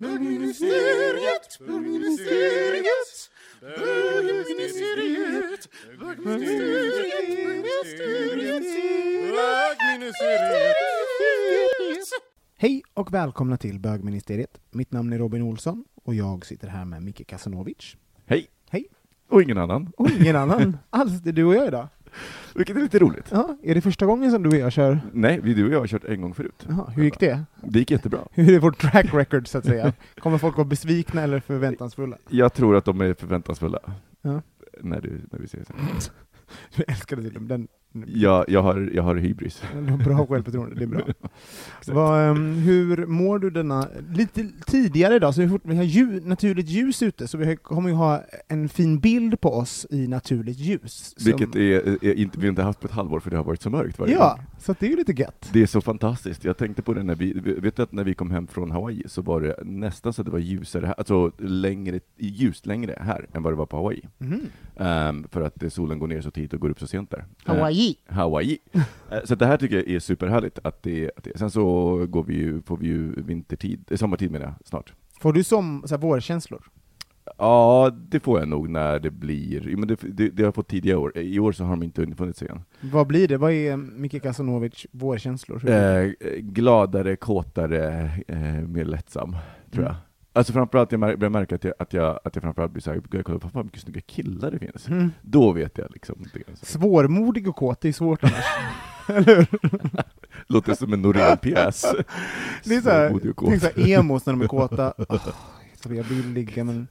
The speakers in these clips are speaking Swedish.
Bögministeriet, bögministeriet, bögministeriet, bögministeriet, bögministeriet. Hej och välkomna till bögministeriet. Mitt namn är Robin Olsson och jag sitter här med Micke Kasanovic. Hej! Hej! Och ingen annan. Och ingen annan alls, det är du och jag idag. Vilket är lite roligt. Ja, är det första gången som du och jag kör? Nej, vi, du och jag har kört en gång förut. Jaha, hur gick det? Det gick jättebra. Hur är vårt track record så att säga? Kommer folk vara besvikna eller förväntansfulla? Jag tror att de är förväntansfulla. Ja. När, du, när vi ses. Jag älskade den. den Jag, jag, har, jag har hybris. Bra självförtroende, det är bra. Vad, ehm, hur mår du denna, lite tidigare idag, så vi, fort, vi har ljus, naturligt ljus ute, så vi kommer ju ha en fin bild på oss i naturligt ljus. som- Vilket är, är inte, vi inte haft på ett halvår för det har varit så mörkt varje Ja, gång. så det är ju lite gött. Det är så fantastiskt. Jag tänkte på det när vi, vet du att när vi kom hem från Hawaii så var det nästan så att det var ljusare här, alltså längre, ljust längre här än vad det var på Hawaii. Mhm. Ehm, för att solen går ner så tidigt och går upp så sent där. Eh, Hawaii. Hawaii. Eh, Så det här tycker jag är superhärligt. Att det, att det, sen så går vi ju, får vi ju vintertid, eh, sommartid menar jag, snart. Får du som så här, vårkänslor? Ja, det får jag nog när det blir, men det, det, det har jag fått tidigare år. I år så har de inte funnit sig än. Vad blir det? Vad är Micke Kasanovic vårkänslor? Eh, gladare, kåtare, eh, mer lättsam, tror jag. Alltså framförallt, jag börjar märka att jag, att jag, att jag framförallt blir såhär, jag kollar på fan vilka snygga killar det finns. Mm. Då vet jag liksom. Det. Svårmodig och kåt, det är svårt annars. Eller hur? Låter som en Norén-pjäs. Det är såhär, tänk såhär emos när de är kåta. Oh, så jag vill ligga men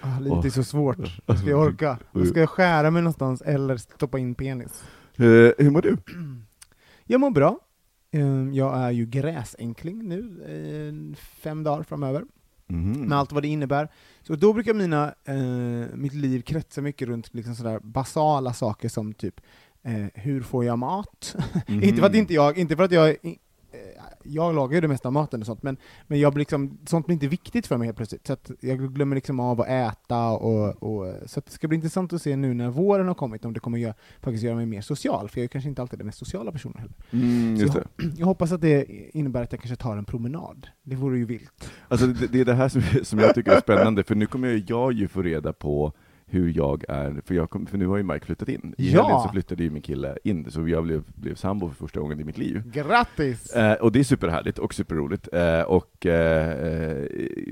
ah, livet är så svårt. Ska jag orka? Ska jag skära mig någonstans eller stoppa in penis? Eh, hur mår du? Jag mår bra. Eh, Jag är ju gräsänkling nu, eh, fem dagar framöver. Mhm. med allt vad det innebär. Så då brukar mina, eh, mitt liv kretsa mycket runt liksom sådär basala saker som typ eh, hur får jag mat? Mhm. inte för att inte jag, inte för att jag, eh, jag lagar ju det mesta av maten och sånt, men, men jag blir liksom, sånt blir inte viktigt för mig helt plötsligt, så att jag glömmer liksom av att äta och, och så det ska bli intressant att se nu när våren har kommit om det kommer göra, faktiskt göra mig mer social, för jag är kanske inte alltid den mest sociala personen heller. Mm, just Så det. Jag hoppas att det innebär att jag kanske tar en promenad. Det vore ju vilt. Alltså, det, det är det här som, som jag tycker är spännande, för nu kommer jag, jag ju få reda på hur jag är, för, jag för nu har ju Mike flyttat in. I Ja! helgen så flyttade ju min kille in, så jag blev, blev sambo för första gången i mitt liv. Grattis! Eh, och det är superhärligt och superroligt. Eh, och eh, eh,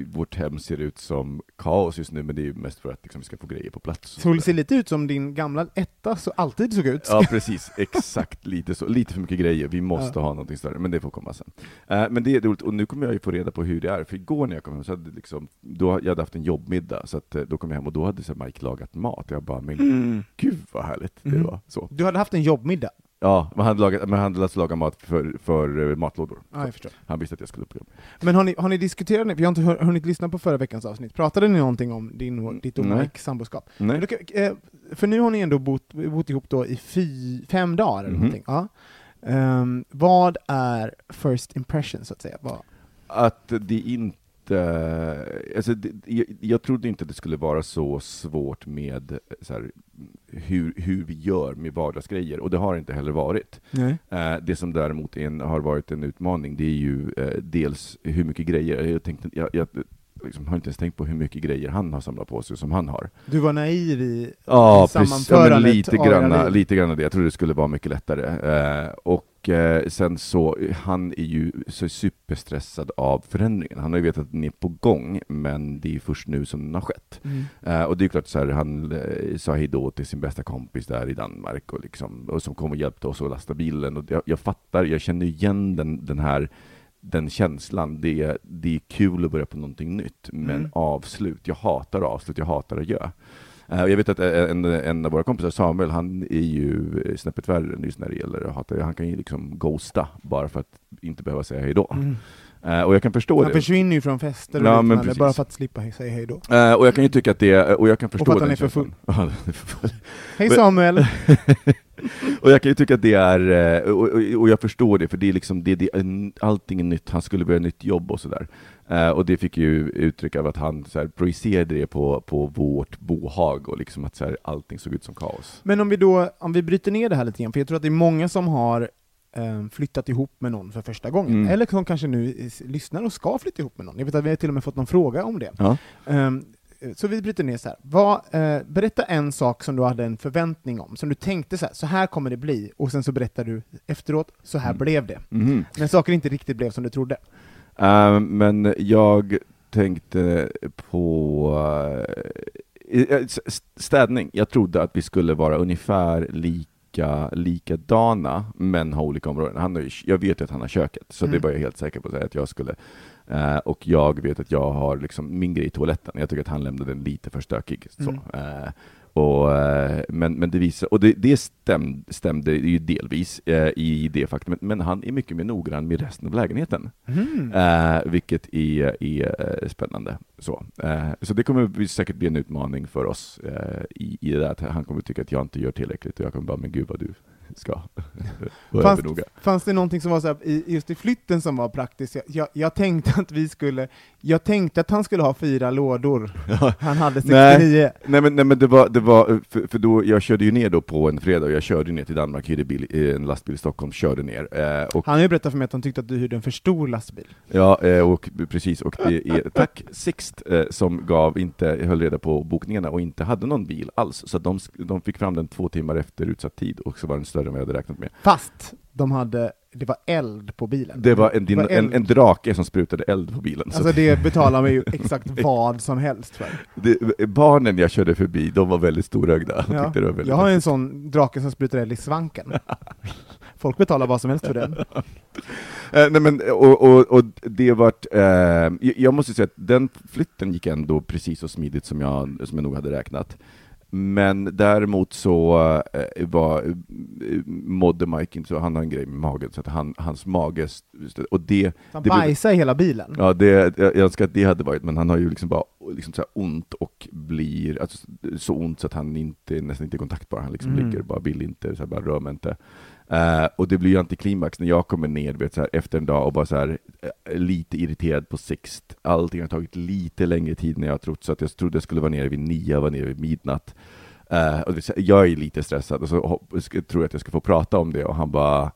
vårt hem ser ut som kaos just nu, men det är ju mest för att liksom, vi ska få grejer på plats. Så det ser lite ut som din gamla etta så alltid såg ut. Ja, precis. Exakt. Lite så. Lite för mycket grejer. Vi måste ha någonting större, men det får komma sen. Eh, men det är roligt, och nu kommer jag ju få reda på hur det är, för igår när jag kom hem så hade liksom, då, jag hade haft en jobbmiddag, så att, eh, då kom jag hem och då hade så här, Mike lagat mat. Jag bara, men gud vad härligt det Mm. var. Så. Du hade haft en jobbmiddag? Ja, men han hade lagat, men han hade alltså lagat mat för, för eh, matlådor. Ja. Han visste att jag skulle på jobb. Men har ni, har ni diskuterat, för jag har inte hör- hunnit lyssna på förra veckans avsnitt, pratade ni någonting om din, och- ditt och Nej. Mikes samboskap? Nej. Då eh, För nu har ni ändå bott, bott ihop då i fy, fem dagar eller Mhm. någonting. Ja. Ehm, vad är first impression, så att säga? Vad, Att det inte... Alltså det, jag, jag trodde inte det skulle vara så svårt med så här, hur, hur vi gör med vardagsgrejer, och det har det inte heller varit. nej. Eh, det som däremot är en, har varit en utmaning, det är ju eh, dels hur mycket grejer. Jag tänkte, jag, jag, liksom, har inte ens tänkt på hur mycket grejer han har samlat på sig som han har. Du var naiv i Ja, precis. Ja, sammanförandet lite liv. lite granna det. Jag trodde det skulle vara mycket lättare. Eh, och eh, sen så, han är ju så superstressad av förändringen. Han har ju vetat att den är på gång, men det är först nu som den har skett. Mm. Eh, och det är klart, så här, han eh, sa hej då till sin bästa kompis där i Danmark, och, liksom, och som kom och hjälpte oss att lasta bilen. Och jag, jag fattar, jag känner igen den, den här den känslan, det är, det är kul att börja på någonting nytt, men Mm. avslut, jag hatar avslut, jag hatar att göra. Eh, jag vet att eh, en, en av våra kompisar, Samuel, han är ju snäppet värre än just när det gäller att hata. Han kan ju liksom ghosta bara för att inte behöva säga hej då. Mm. Eh, Och jag kan förstå Han det. försvinner ju från fester och Ja, liknande bara för att slippa säga hej då. Eh, Och jag kan ju tycka att det, och jag kan förstå för att han är för full. Hej Samuel! och jag kan ju tycka att det är, och, och, och jag förstår det, för det är liksom, det, det, allting är nytt, han skulle börja nytt jobb och sådär. Eh, och det fick ju uttryck av att han så här, projicerade det på, på vårt bohag, och liksom att så här, allting såg ut som kaos. Men om vi då, om vi bryter ner det här lite grann, för jag tror att det är många som har flyttat ihop med någon för första gången, Mm. eller som kanske nu lyssnar och ska flytta ihop med någon. Jag vet att vi har till och med fått någon fråga om det. Ja. Ehm, så vi bryter ner så här. Vad, eh, berätta en sak som du hade en förväntning om, som du tänkte så här, så här kommer det bli, och sen så berättar du efteråt, så här Mm. blev det. Mhm. Men saker inte riktigt blev som du trodde. Eh, men jag tänkte på s- städning. Jag trodde att vi skulle vara ungefär lika likadana, men ha olika områden. Han har ju, jag vet ju att han har köket, så Mm. det var jag helt säker på att, säga att jag skulle. Eh, och jag vet att jag har liksom min grej i toaletten. Jag tycker att han lämnade den lite för stökig. Så. Mm. Eh, och, eh, men, men det visar, och det, det stäm, stämde ju delvis eh, i det faktumet, men han är mycket mer noggrann med resten av lägenheten. Mm. Eh, vilket är, är eh, spännande. Så, eh, så det kommer säkert bli en utmaning för oss eh, i, i det där att han kommer tycka att jag inte gör tillräckligt och jag kommer bara, men gud vad du ska Fanns, fanns det någonting som var så här, i, just i flytten som var praktiskt? Jag, jag, tänkte att vi skulle, jag tänkte att han skulle ha fyra lådor. Han hade 69. Nej. Nej men, nej, men det var, det var för, för då, jag körde ju ner då på en fredag och jag körde ner till Danmark, hyrde bil, eh, en lastbil i Stockholm, körde ner. Eh, Han har ju berättat för mig att han tyckte att du hyrde en för stor lastbil. Ja, eh, och precis, och det är tack Sixt eh, som gav, inte höll reda på bokningarna och inte hade någon bil alls, så de, de fick fram den två timmar efter utsatt tid, och så var den större än vad jag hade räknat med. Fast de hade, det var eld på bilen. Det var en, Det var en, en drake som sprutade eld på bilen. Så Alltså det betalar man ju exakt vad som helst för. det, barnen jag körde förbi, de var väldigt storögda. Ja. Jag har en sån drake som sprutar eld i svanken. Folk betalar vad som helst för den. Eh, nej men, och, och, och det vart, eh, jag- jag måste säga att den flytten gick ändå precis så smidigt som jag, som jag nog hade räknat. Men däremot så eh, var, eh, mådde Mike inte så, han har en grej med magen, så att han, hans mage, och det, Han Det bajsar i hela bilen. ja det, jag önskar att det hade varit, men han har ju liksom bara liksom så ont och blir, alltså, så ont så att han inte, nästan inte är kontaktbar, han liksom Mm. ligger bara vill inte, så här, bara rör mig inte. Eh, och det blir ju antiklimax när jag kommer ner vet, så här, efter en dag och bara så här, eh, lite irriterad på sixt. Allting har tagit lite längre tid än jag har trott, så att jag trodde jag skulle vara nere vid nio, jag var nere vid midnatt. Uh, och det, jag är lite stressad, och så hopp- tror jag att jag ska få prata om det, och han bara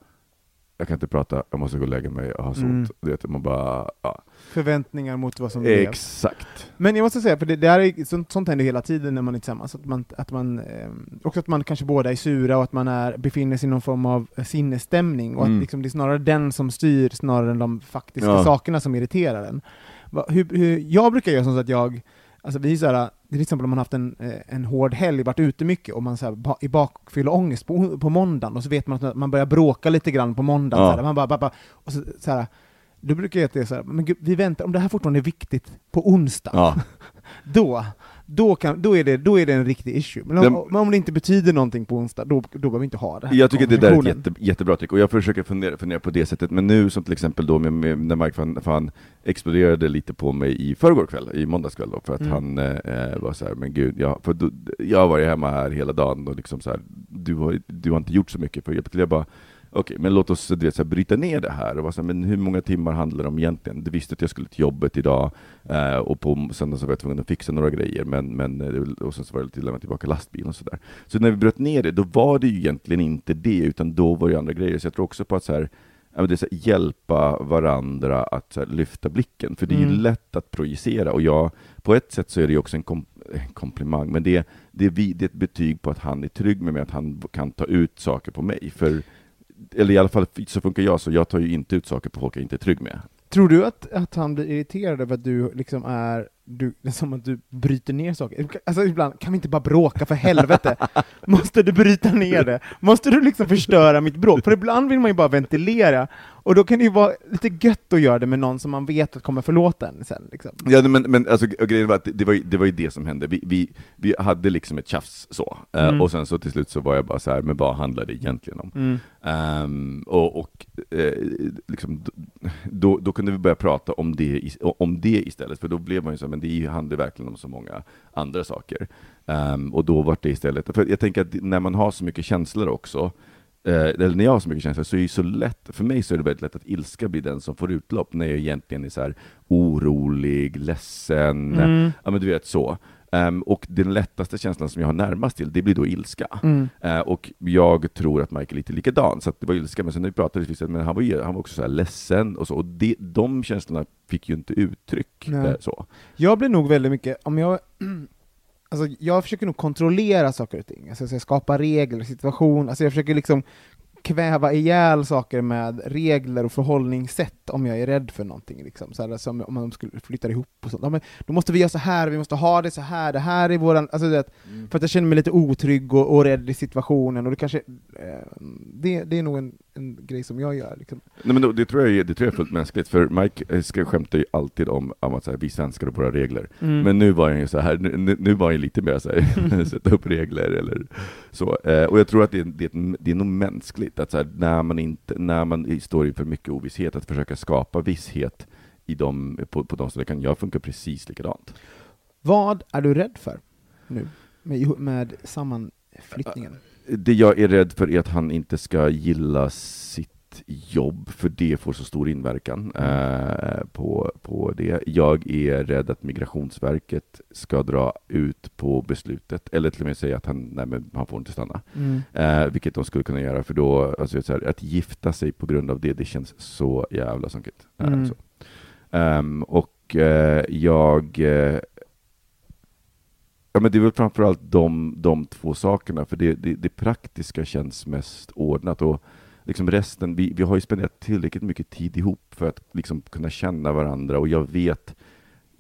jag kan inte prata, jag måste gå och lägga mig, jag har så Mm. ont. Man bara, ja. Förväntningar mot vad som blev. Exakt. Men jag måste säga, för det, det är, sånt, sånt händer hela tiden när man är tillsammans, att man, att man eh, också att man kanske båda är sura och att man är, befinner sig i någon form av eh, sinnesstämning, och Mm. att liksom det är snarare den som styr snarare än de faktiska Ja. sakerna som irriterar en. Va, hur, hur, jag brukar göra så att jag, alltså vi är så här, till exempel om man haft en, eh, en hård helg, varit ute mycket, och man så här, i bakfylla ångest på, på måndagen, och så vet man att man börjar bråka lite grann på måndagen, Ja. så här, man bara, bara, bara, och så, så här, då brukar jag att det är så här, men gud, vi väntar, om det här fortfarande är viktigt på onsdag, Ja. då, då, kan, då, är det, då är det en riktig issue. Men om, Den- men om det inte betyder någonting på onsdag, då, då behöver vi inte ha det här Jag tycker det där är ett jätte, jättebra trick, och jag försöker fundera, fundera på det sättet, men nu som till exempel då med, med, när Mike fan, fan exploderade lite på mig i förrgår kväll, i måndags kväll då, för att Mm. han eh, var så här, men gud, jag, för då, jag har varit hemma här hela dagen och liksom så här, du har, du har inte gjort så mycket för att hjälpa till. Jag bara, okej, men låt oss du vet, så här, bryta ner det här. Och vara så här, men hur många timmar handlar det om egentligen? Du visste att jag skulle till jobbet idag, eh, och på söndag så var jag tvungen att fixa några grejer, men, men, eh, och sen så var det lite lämna tillbaka lastbilen och sådär. Så när vi bröt ner det, då var det ju egentligen inte det, utan då var det andra grejer. Så jag tror också på att så här, det är så här, hjälpa varandra att här, lyfta blicken, för det är ju Mm. lätt att projicera, och jag, på ett sätt så är det ju också en, kom, komplimang, men det, det, är vi, det är ett betyg på att han är trygg med mig, att han kan ta ut saker på mig, för eller i alla fall så funkar jag, så jag tar ju inte ut saker på folk jag inte är trygg med. Tror du att, att han blir irriterad över att du liksom är, du, det är som att du bryter ner saker? Alltså ibland, kan vi inte bara bråka för helvete? Måste du bryta ner det? Måste du liksom förstöra mitt bråk? För ibland vill man ju bara ventilera, och då kan det ju vara lite gött att göra det med någon som man vet att kommer förlåta en sen. Liksom. Ja, men, men alltså, grejen var att det, det, var ju, det var ju det som hände. Vi, vi, vi hade liksom ett tjafs så, Eh, Mm. och sen så till slut så var jag bara så här, men vad handlar det egentligen om? Mm. Ehm, och och eh, liksom, då, då kunde vi börja prata om det, om det istället, för då blev man ju så här, men det handlar verkligen om så många andra saker. Ehm, och då var det istället, för jag tänker att när man har så mycket känslor också, eh, eller när jag har så mycket känslor, så är det så lätt, för mig så är det väldigt lätt att ilska blir den som får utlopp, när jag egentligen är så här orolig, ledsen, Mm. ja men du vet så. Ehm, och den lättaste känslan som jag har närmast till, det blir då ilska. Mm. Eh, och jag tror att Michael är lite likadan, så det var ilska, men sen när vi pratade så men han var, han var också så här ledsen och så, och det, de känslorna fick ju inte uttryck. Eh, så. Jag blir nog väldigt mycket, om jag Alltså jag försöker nog kontrollera saker och ting, alltså jag regler, situation, alltså jag försöker liksom kväva ihjäl saker med regler och förhållningssätt om jag är rädd för någonting. Liksom. Så här, som om man skulle flytta ihop och sånt. Ja, men då måste vi göra så här, vi måste ha det så här, det här är våran... Alltså, vet, För att jag känner mig lite otrygg och, och rädd i situationen, och det kanske... Eh, det, det är nog en, en grej som jag gör. Liksom. Nej, men då, det, tror jag är, det tror jag är fullt mänskligt, för Mike eh, ska, skämtar ju alltid om, om att så här, vi svenskar och våra regler. Mm. Men nu var han ju så här, nu, nu- var han lite mer så här, sätta upp regler eller så. Eh, och jag tror att det, är- det, är- det är nog mänskligt, att så här, när man inte, när man står inför mycket ovisshet, att försöka skapa visshet i dem, på, på de ställen, jag funkar precis likadant. Vad är du rädd för nu, med, med sammanflyttningen? Det jag är rädd för är att han inte ska gilla sitt jobb, för det får så stor inverkan eh, på, på det. Jag är rädd att Migrationsverket ska dra ut på beslutet, eller till och med säga att han, nej, men han får inte stanna. Mm. Eh, vilket de skulle kunna göra, för då, alltså, så här, att gifta sig på grund av det, det känns så jävla sunkigt. Eh, Mm. Ehm, och eh, jag... Ja, men det är väl framförallt de, de två sakerna, för det, det, det praktiska känns mest ordnat. Och liksom resten, vi, vi har ju spenderat tillräckligt mycket tid ihop för att liksom kunna känna varandra, och jag vet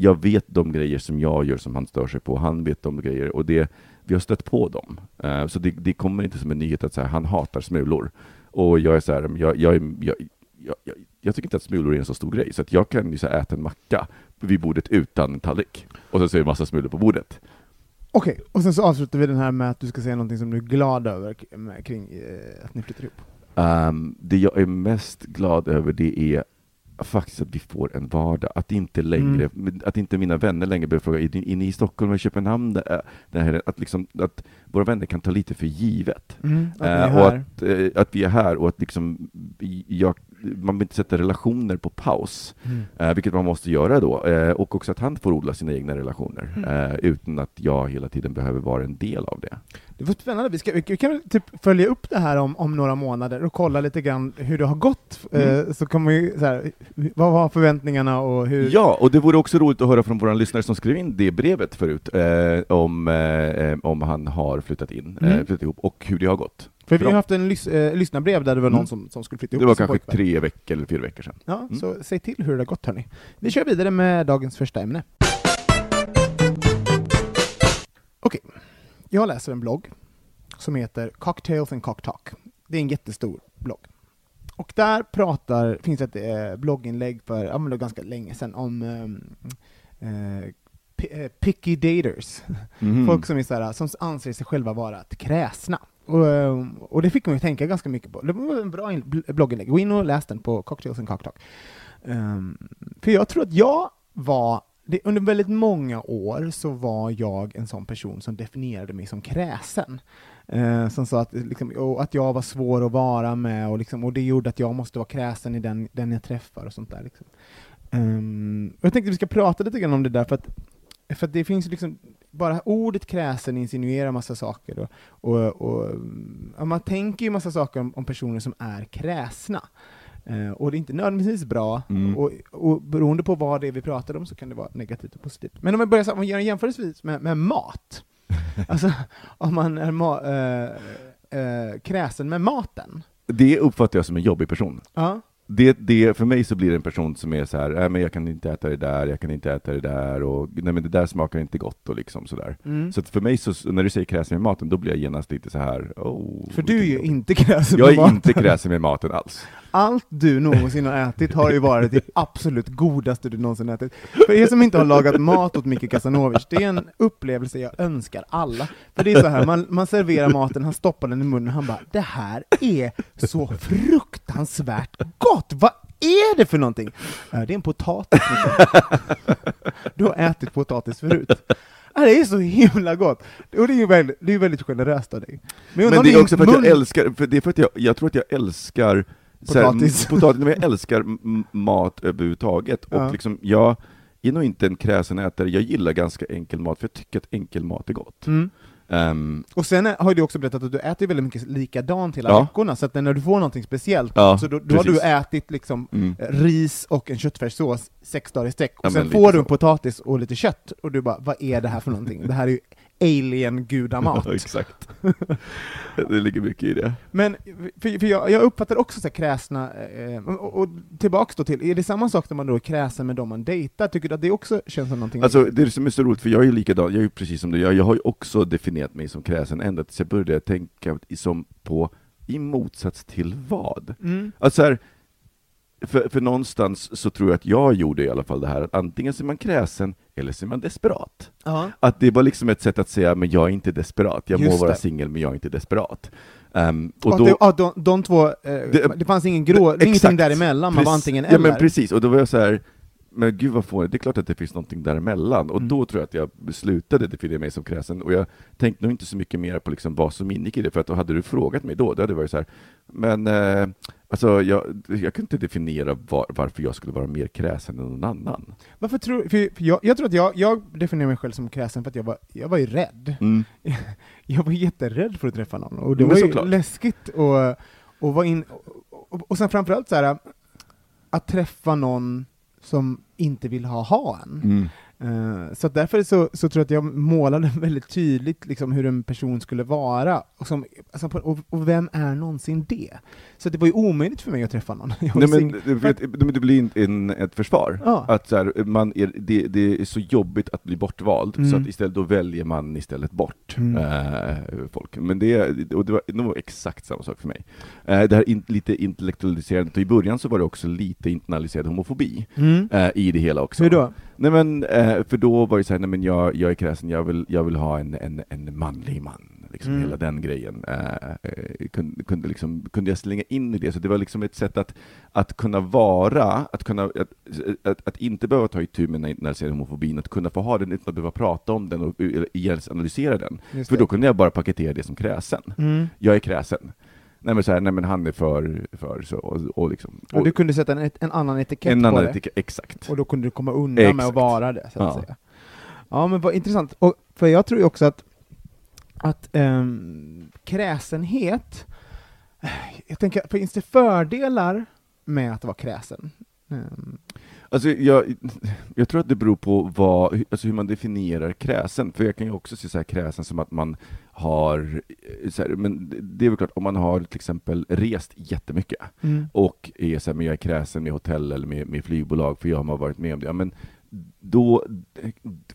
jag vet de grejer som jag gör som han stör sig på, han vet de grejer, och det, vi har stött på dem. Uh, så det, det kommer inte som en nyhet att så här, han hatar smulor. Och jag är så här, jag, jag, jag, jag, jag, jag tycker inte att smulor är en så stor grej, så att jag kan ju så här äta en macka vid bordet utan tallrik. Och så är det en massa smulor på bordet. Okej, och sen så avslutar vi den här med att du ska säga någonting som du är glad över med, kring eh, att ni flyttar ihop. Ehm, det jag är mest glad över det är faktiskt att vi får en vardag. Att inte längre, att inte mina vänner längre behöver fråga, är är ni i Stockholm eller Köpenhamn? Det det här, att, liksom, att våra vänner kan ta lite för givet. Att ni är Eh, och att, eh, att vi är här och att liksom, jag, man vill inte sätta relationer på paus, Mm. eh, vilket man måste göra då. Eh, och också att han får odla sina egna relationer, Mm. eh, utan att jag hela tiden behöver vara en del av det. Det var spännande, vi, ska, vi kan typ följa upp det här om, om några månader och kolla lite grann hur det har gått, Mm. eh, så kommer vi så här, vad var förväntningarna och hur... Ja, och det vore också roligt att höra från våra lyssnare som skrev in det brevet förut, eh, om, eh, om han har flyttat in, Mm. flyttat ihop, och hur det har gått. För vi har haft en lys, eh, lyssnarbrev där det var någon Mm. som, som skulle flytta ihop Det var kanske pojkvän. tre veckor eller fyra veckor sedan. Ja, Mm. så säg till hur det har gått hörni. Vi kör vidare med dagens första ämne. Okej, jag läser en blogg som heter Cocktails and Cock Talk. Det är en jättestor blogg. Och där pratar, finns ett eh, blogginlägg för, ja men ganska länge sedan, om ehm, eh, eh, picky daters. Mhm. Folk som, är så här, som anser sig själva vara att kräsna. Och, ehm, och det fick mig att tänka ganska mycket på. Det var en bra blogginlägg. Gå in och läs den på Cocktails and Cocktalk. Um, för jag tror att jag var, det, under väldigt många år så var jag en sån person som definierade mig som kräsen. Uh, som sa att, liksom, att jag var svår att vara med, och, liksom, och det gjorde att jag måste vara kräsen i den, den jag träffar och sånt där. Liksom. Um, och jag tänkte att vi ska prata lite grann om det där, för att, för att det finns liksom, bara ordet kräsen insinuerar massa saker. Och, och, och, ja, man tänker ju massa saker om, om personer som är kräsna. Eh, och det är inte nödvändigtvis bra, Mm. och, och beroende på vad det är vi pratar om så kan det vara negativt och positivt. Men om vi börjar så- om vi gör en jämförelse med, med mat, alltså om man är ma- eh, eh, kräsen med maten, Det uppfattar jag som en jobbig person. ja. Det, det, för mig så blir det en person som är så här, nej men jag kan inte äta det där, jag kan inte äta det där, och nej men det där smakar inte gott och liksom sådär. Mm. Så att för mig, så, när du säger kräsen med maten, då blir jag genast lite så här. Oh, För du är ju inte kräsen Jag med är maten. inte kräsen med maten alls. Allt du någonsin har ätit har ju varit det absolut godaste du någonsin ätit. För er som inte har lagat mat åt Micke Casanovic, det är en upplevelse jag önskar alla. För det är så här, man, man serverar maten, han stoppar den i munnen, han bara ”det här är så fruktansvärt gott, vad är det för någonting?” "Ja, Det är en potatis, Micke. Du har ätit potatis förut. Det är så himla gott! Och det är ju väldigt, det är väldigt generöst av dig. Men om det är också för att jag älskar, för det är för att jag, jag tror att jag älskar så här, Potatis. potatis, men jag älskar mat överhuvudtaget, och Ja. liksom, jag är nog inte en kräsen ätare, jag gillar ganska enkel mat, för jag tycker att enkel mat är gott. Mm. Ehm, Och sen har du också berättat att du äter väldigt mycket likadant hela Ja. veckorna, så att när du får någonting speciellt, Ja, så då, då har du ätit liksom mm. eh, ris och en köttfärssås sex dagar i sträck, och Ja, sen får du en så. potatis och lite kött, och du bara vad är det här för någonting? Det här är ju alien-gudamat. Ja, exakt. det ligger mycket i det. Men för, för jag, jag uppfattar också så här kräsna, eh, och, och tillbaks då till, är det samma sak när man då är kräsen med dem man dejtar? Tycker du att det också känns som någonting? Alltså, det som är så roligt, för jag är ju likadan, jag är ju precis som du, jag, jag har ju också definierat mig som kräsen ända tills jag började tänka som på, i motsats till vad? mm. Alltså här, för, för någonstans så tror jag att jag gjorde i alla fall det här, att antingen så är man kräsen, eller så är man desperat. ja. Att det var liksom ett sätt att säga, men jag är inte desperat, jag Just må vara singel, men jag är inte desperat. Ehm, Och och då, det, ja, de, de två, eh, det, Det- fanns ingen grå, ingenting däremellan, man var antingen Ja eller. men precis, och då var jag så här. Men gud vad fånigt, det är klart att det finns någonting däremellan. Och Mm. då tror jag att jag slutade definiera mig som kräsen, och jag tänkte nog inte så mycket mer på liksom vad som ingick i det, för att då hade du frågat mig då, då hade det varit så här. men eh, alltså jag, jag kunde inte definiera var, varför jag skulle vara mer kräsen än någon annan. Varför tror för, för jag, jag tror att jag, jag definierar mig själv som kräsen för att jag var, jag var ju rädd. Mm. Jag var jätterädd för att träffa någon, och det Men var ju såklart. läskigt och, och, var in, och, och, och sen framförallt så här att träffa någon som inte vill ha, ha en. Mm. Eh, så därför så, så tror jag att jag målade väldigt tydligt liksom hur en person skulle vara, och, som, alltså, och, och vem är någonsin det? Så det var ju omöjligt för mig att träffa någon. Nej, men, det, men det blir en, en, ett försvar. Ja. Att så här, man är, det, det är så jobbigt att bli bortvald, Mm. så att istället då väljer man istället bort Mm. eh, folk. Men det, och det var nog exakt samma sak för mig. Eh, det här in, lite intellektualiserandet, och i början så var det också lite internaliserad homofobi Mm. i det hela också. Hur då? Nej men, eh, för då var det så här, nej men jag, jag är kräsen, jag vill, jag vill ha en, en, en manlig man. Liksom Mm. hela den grejen. Eh, eh, kunde, kunde, liksom, kunde jag slänga in i det, så det var liksom ett sätt att, att kunna vara, att, kunna, att, att, att inte behöva ta itu med den internaliserade homofobin, att kunna få ha den utan att behöva prata om den och analysera den. För då kunde jag bara paketera det som kräsen. Mm. Jag är kräsen. Nej men, så här, nej men han är för, för så, och, och liksom... Och du kunde sätta en, en annan etikett en på annan det, etikett, exakt. och då kunde du komma undan med att Exakt. vara det, så att Ja. säga. Ja, men vad intressant. Och, för jag tror ju också att, att ehm, kräsenhet, jag tänker, finns det fördelar med att vara kräsen? Ehm, Alltså jag, jag tror att det beror på vad, alltså hur man definierar kräsen, för jag kan ju också se så här kräsen som att man har, eh, här, men det- är väl klart, om man har till exempel rest jättemycket och är så här, men jag är kräsen med hotell eller med, med flygbolag för jag har varit med om det, ja, men då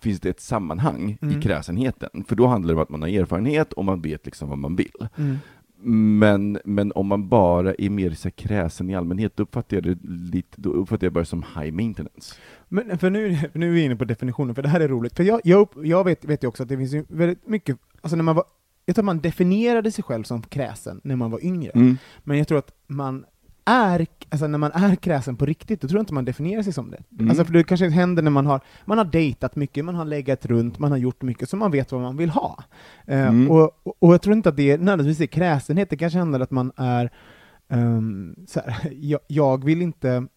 finns det ett sammanhang Mm. i kräsenheten, för då handlar det om att man har erfarenhet och man vet liksom vad man vill. Mm. Men, men om man bara är mer så kräsen i allmänhet, då uppfattar jag det lite, då uppfattar jag bara som high maintenance. Men för nu, för nu är vi inne på definitionen, för det här är roligt. För jag, jag, jag vet, vet ju också att det finns väldigt mycket, alltså när man var, jag tror att man definierade sig själv som kräsen när man var yngre. Mm. Men jag tror att man är, alltså när man är kräsen på riktigt, då tror jag inte man definierar sig som det. Mm. Alltså för det kanske händer när man har, man har dejtat mycket, man har legat runt, man har gjort mycket, så man vet vad man vill ha. Eh, Mm. och, och, och jag tror inte att det är nödvändigtvis är kräsenhet, det kanske handlar om att man är, ehm, så här, jag, jag vill inte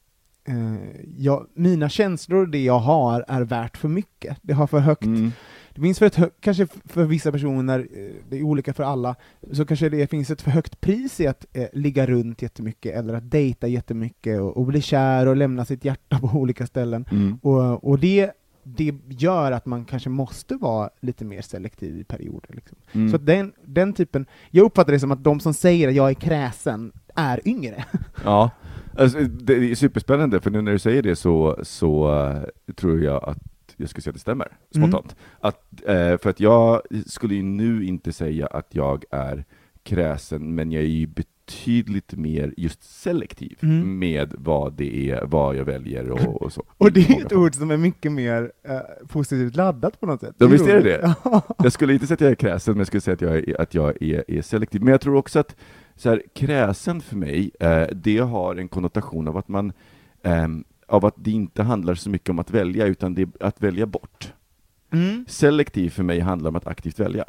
eh, jag, mina känslor och det jag har är värt för mycket. Det har för högt Mm. Det finns för ett hö- kanske för vissa personer, eh, det är olika för alla, så kanske det finns ett för högt pris i att eh, ligga runt jättemycket, eller att dejta jättemycket, och, och bli kär och lämna sitt hjärta på olika ställen. Mm. Och, och det, det gör att man kanske måste vara lite mer selektiv i perioder. Liksom. Mm. Så den, den typen, jag uppfattar det som att de som säger att jag är kräsen är yngre. Ja, alltså, det är superspännande, för nu när du säger det så, så eh, tror jag att jag skulle säga att det stämmer, spontant. Att, eh, för att jag skulle ju nu inte säga att jag är kräsen, men jag är ju betydligt mer just selektiv Mm. med vad det är, vad jag väljer och, och så. Och det är ett ord som är mycket mer eh, positivt laddat på något sätt. Ja, visst är det det? Ja. Jag skulle inte säga att jag är kräsen, men jag skulle säga att jag är, att jag är, är selektiv. Men jag tror också att så här, kräsen för mig, eh, det har en konnotation av att man ehm, av att det inte handlar så mycket om att välja, utan det är att välja bort. Mm. Selektiv för mig handlar om att aktivt välja.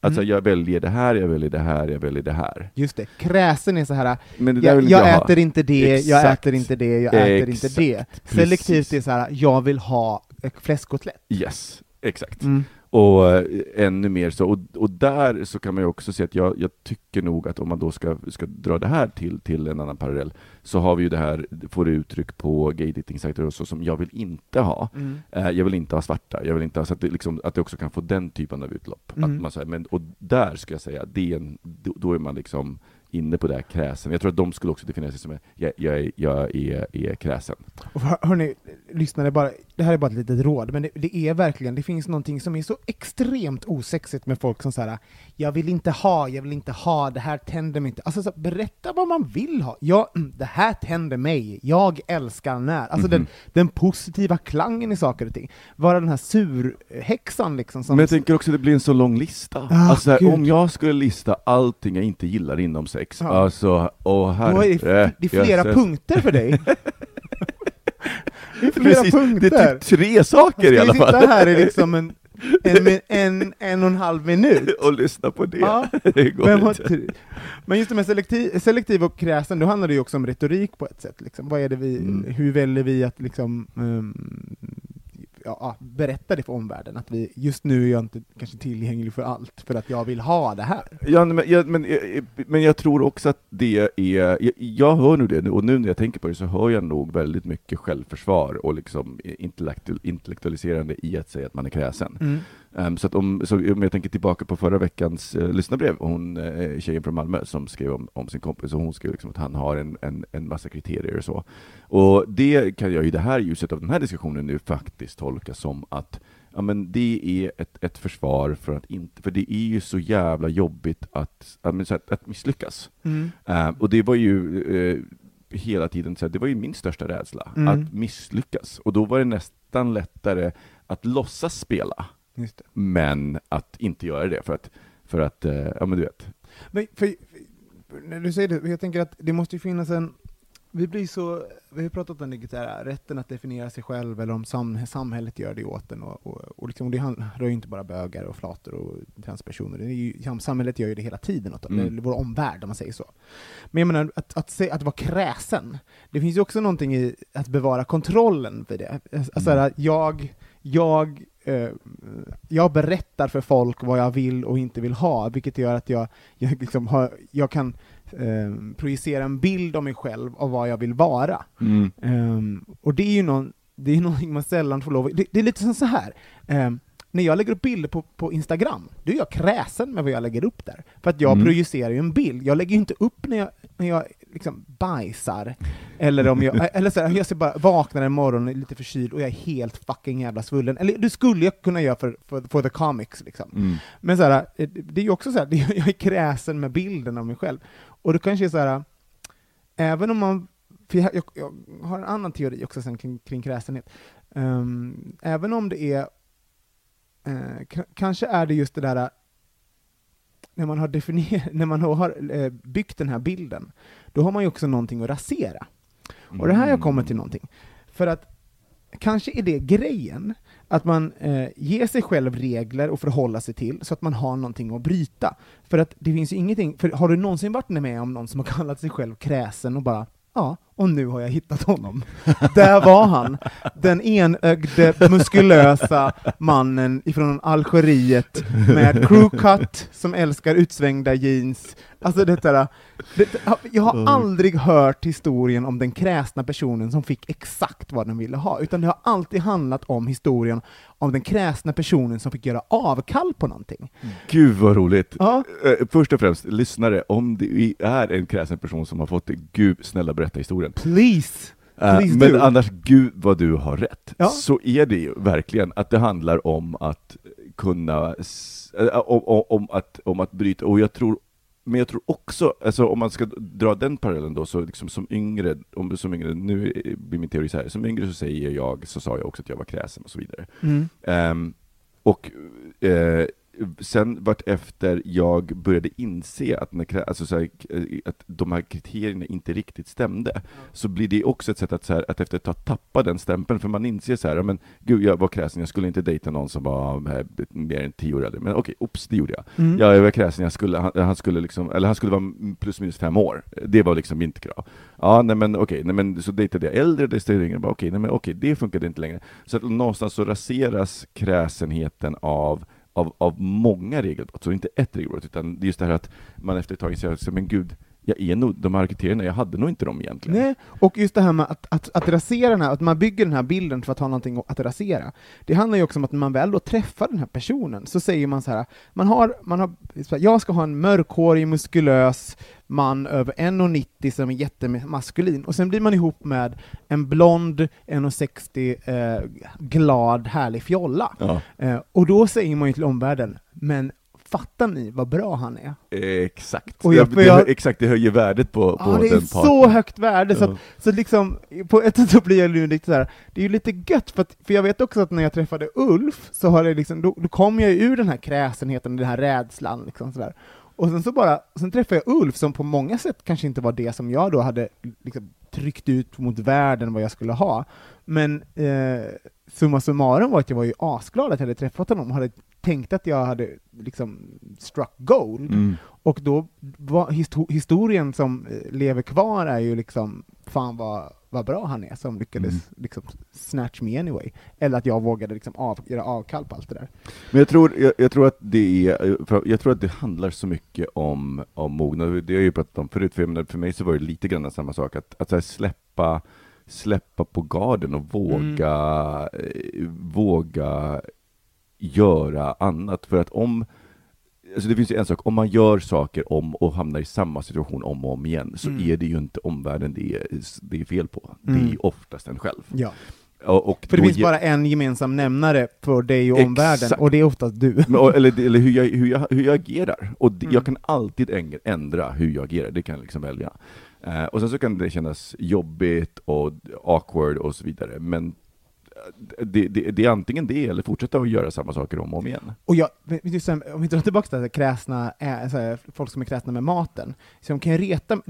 Alltså Mm. jag väljer det här, jag väljer det här, jag väljer det här. Just det, kräsen är så här. Men det jag, jag jag ha. äter inte det, jag Exakt. äter inte det, jag äter inte Exakt. det. Precis. Selektivt är så här. jag vill ha ett fläskkotlett. Yes, exakt. Mm. Och eh, ännu mer så, och, och där så kan man ju också se att jag, jag tycker nog att om man då ska, ska dra det här till, till en annan parallell, så har vi ju det här, får det uttryck på gay dating sajter och så, som jag vill inte ha. Mm. Eh, jag vill inte ha svarta, jag vill inte ha, så att det, liksom, att det också kan få den typen av utlopp. Mm. Att man, säger, men, och där ska jag säga, det är en, då, då är man liksom inne på det här kräsen. Jag tror att de skulle också definiera sig som, en- jag, jag, är- jag är, är kräsen. Och hör, hörni, lyssnare, bara, det här är bara ett litet råd, men det, det är verkligen, det finns någonting som är så extremt osexigt med folk som säger jag vill inte ha, jag vill inte ha, det här tänder mig inte. Alltså så, berätta vad man vill ha. Ja, mm, det här tänder mig, jag älskar när. Alltså den, Mhm. den positiva klangen i saker och ting. Vara den här surhäxan liksom. Som, Men jag tänker också att det blir en så lång lista. Ah, alltså, här, om jag skulle lista allting jag inte gillar inom sex, Ja. alltså, åh är det, herre. det är flera punkter för dig. det är flera Precis, punkter. det är typ tre saker i Ska alla vi fall. sitta här i liksom en, en, en, en, och en halv minut? och lyssna på det. Ja. det Men, men just det med selektiv, selektiv och kräsen, då handlar det ju också om retorik på ett sätt. Liksom. Vad är det vi, Mm. Hur väljer vi att liksom, ehm, ja, berätta det för omvärlden? Att vi, just nu är jag inte kanske tillgänglig för allt, för att jag vill ha det här. Ja, men, jag, men, eh, men jag tror också att det är, jag, jag hör nog det, nu, och nu när jag tänker på det så hör jag nog väldigt mycket självförsvar och liksom intellektu, intellektualiserande i att säga att man är kräsen. Ehm, så att om, så om jag tänker tillbaka på förra veckans uh, lyssnarbrev, hon, uh, tjejen från Malmö som skrev om, om sin kompis, och hon skrev liksom att han har en, en, en massa kriterier och så. Och det kan jag i det här ljuset av den här diskussionen nu faktiskt tolka som att ja, men det är ett, ett försvar för att inte, för det är ju så jävla jobbigt att, att, att misslyckas. Mm. Ehm, och det var ju eh, hela tiden, så här, det var ju min största rädsla, Mm. att misslyckas. Och då var det nästan lättare att låtsas spela. Men att inte göra det för att, för att eh, ja men du vet. Men för, för, när du säger det, jag tänker att det måste ju finnas en vi blir så, vi har pratat om det här, rätten att definiera sig själv, eller om sam, samhället gör det åt en, och, och, och liksom, det han- rör ju inte bara bögar och flator och transpersoner, det är ju, sam- samhället gör ju det hela tiden åt Mm. eller vår omvärld, om man säger så. Men jag menar, att, att, se, att vara kräsen, det finns ju också någonting i att bevara kontrollen för det. Alltså, Mm. att jag, jag, eh, jag berättar för folk vad jag vill och inte vill ha, vilket gör att jag, jag, liksom har, jag kan eh, projicera en bild av mig själv av vad jag vill vara. Mm. Ehm, och det är ju någon, det är någonting man sällan får lov det, det är lite som så här. När jag lägger upp bilder på, på Instagram, då är jag kräsen med vad jag lägger upp där. För att jag Mm. projicerar ju en bild. Jag lägger ju inte upp när jag, när jag liksom bajsar, eller om jag, eller så här, jag ser bara vaknar en morgon lite förkyld och jag är helt fucking jävla svullen. Eller det skulle jag kunna göra för, för, för the comics liksom. Mm. Men så här, eh, det är ju också så här, jag är kräsen med bilden av mig själv. Och det kanske är så här, även om man, för jag, jag, jag har en annan teori också sen kring, kring kräsenhet. Ehm, även om det är, eh, kanske är det just det där, när man har definierat, när man har eh, byggt den här bilden, då har man ju också någonting att rasera. Och det här jag kommer till någonting. För att kanske är det grejen, att man eh, ger sig själv regler att förhålla sig till, så att man har någonting att bryta. För att det finns ju ingenting, för har du någonsin varit med om någon som har kallat sig själv kräsen och bara Ja, och nu har jag hittat honom. Där var han, den enögde, muskulösa mannen ifrån Algeriet med crewcut, som älskar utsvängda jeans. Alltså det där, det, jag har aldrig hört historien om den kräsna personen som fick exakt vad den ville ha, utan det har alltid handlat om historien om den kräsna personen som fick göra avkall på någonting. Gud vad roligt! Ja. Eh, Först och främst, lyssnare, om det är en kräsen person som har fått det, gud snälla berätta historien. Please! Eh, Please Men do. annars, gud vad du har rätt. Ja. Så är det ju verkligen, att det handlar om att kunna, eh, om, om, att, om att bryta, och jag tror men jag tror också, alltså om man ska dra den parallellen då, så liksom som yngre, om som yngre, nu blir min teori så här, som yngre så säger jag, så sa jag också att jag var kräsen och så vidare. Mm. Ehm, och eh, sen vart efter jag började inse att, när, alltså så här, eh, att de här kriterierna inte riktigt stämde, så blir det också ett sätt att, så här, att efter ett tag tappa den stämpeln, för man inser så här, men gud jag var kräsen, jag skulle inte dejta någon som var eh, mer än tio år äldre, men okej, ops, det gjorde jag. Mm. Ja, jag var kräsen, jag skulle, han, han skulle liksom, eller han skulle vara plus minus fem år. Det var liksom mitt krav. Ja, nej men okej, nej men så dejtade jag äldre, dejtade yngre, okej, nej men okej, det funkade inte längre. Så att någonstans så raseras kräsenheten av av, av många regelbrott, så inte ett regelbrott, utan det är just det här att man efter ett tag inser att men gud, jag är nog, de här kriterierna, jag hade nog inte dem egentligen. Nej, och just det här med att, att, att rasera den här, att man bygger den här bilden för att ha någonting att rasera. Det handlar ju också om att när man väl då träffar den här personen, så säger man så här, man har, man har, jag ska ha en mörkhårig, muskulös man över 1,90 som är jättemaskulin, och sen blir man ihop med en blond, 1,60, eh, glad, härlig fjolla. Ja, Eh, och då säger man ju till omvärlden, men fattar ni vad bra han är? exakt. Och jag- Ja, det, jag- exakt, det höjer värdet på, på Ja, det är den så parten. högt värde, så, att, så liksom, på ett sätt så blir jag nu lite så här. det är ju lite gött, för, att, för jag vet också att när jag träffade Ulf, så har det liksom, då, då kom jag ur den här kräsenheten, den här rädslan, liksom sådär. Och sen så bara, sen träffade jag Ulf som på många sätt kanske inte var det som jag då hade liksom, tryckt ut mot världen vad jag skulle ha. Men eh, summa summarum var att jag var ju asglad att jag hade träffat honom och hade tänkt att jag hade liksom struck gold. Mm. Och då var histo- historien som eh, lever kvar är ju liksom, fan vad, vad bra han är som lyckades Mm. liksom snatch me anyway. Eller att jag vågade liksom av, göra avkall på allt det där. Men jag tror, jag, jag tror att det är, jag tror att det handlar så mycket om, om mognad, det har jag ju pratat om förut, för, menar, för mig så var det lite grann samma sak, att, att släppa, släppa på garden och våga, eh, våga göra annat, för att om Alltså det finns ju en sak, om man gör saker om och hamnar i samma situation om och om igen, så Mm. är det ju inte omvärlden det är, det är fel på. Det Mm. är ju oftast en själv. Ja. Och, och För det finns bara en gemensam nämnare för dig och Exakt. omvärlden, och det är oftast du. Men, och- eller eller hur, jag, hur, jag, hur jag agerar. Och det, Mm. jag kan alltid ändra hur jag agerar, det kan jag liksom välja. Eh, och sen så kan det kännas jobbigt och awkward och så vidare, men det, det, det är antingen det, eller fortsätta att göra samma saker om och om igen. Och jag, just så om vi drar tillbaka till det här kräsna, så här, folk som är kräsna med maten, så de kan ju reta,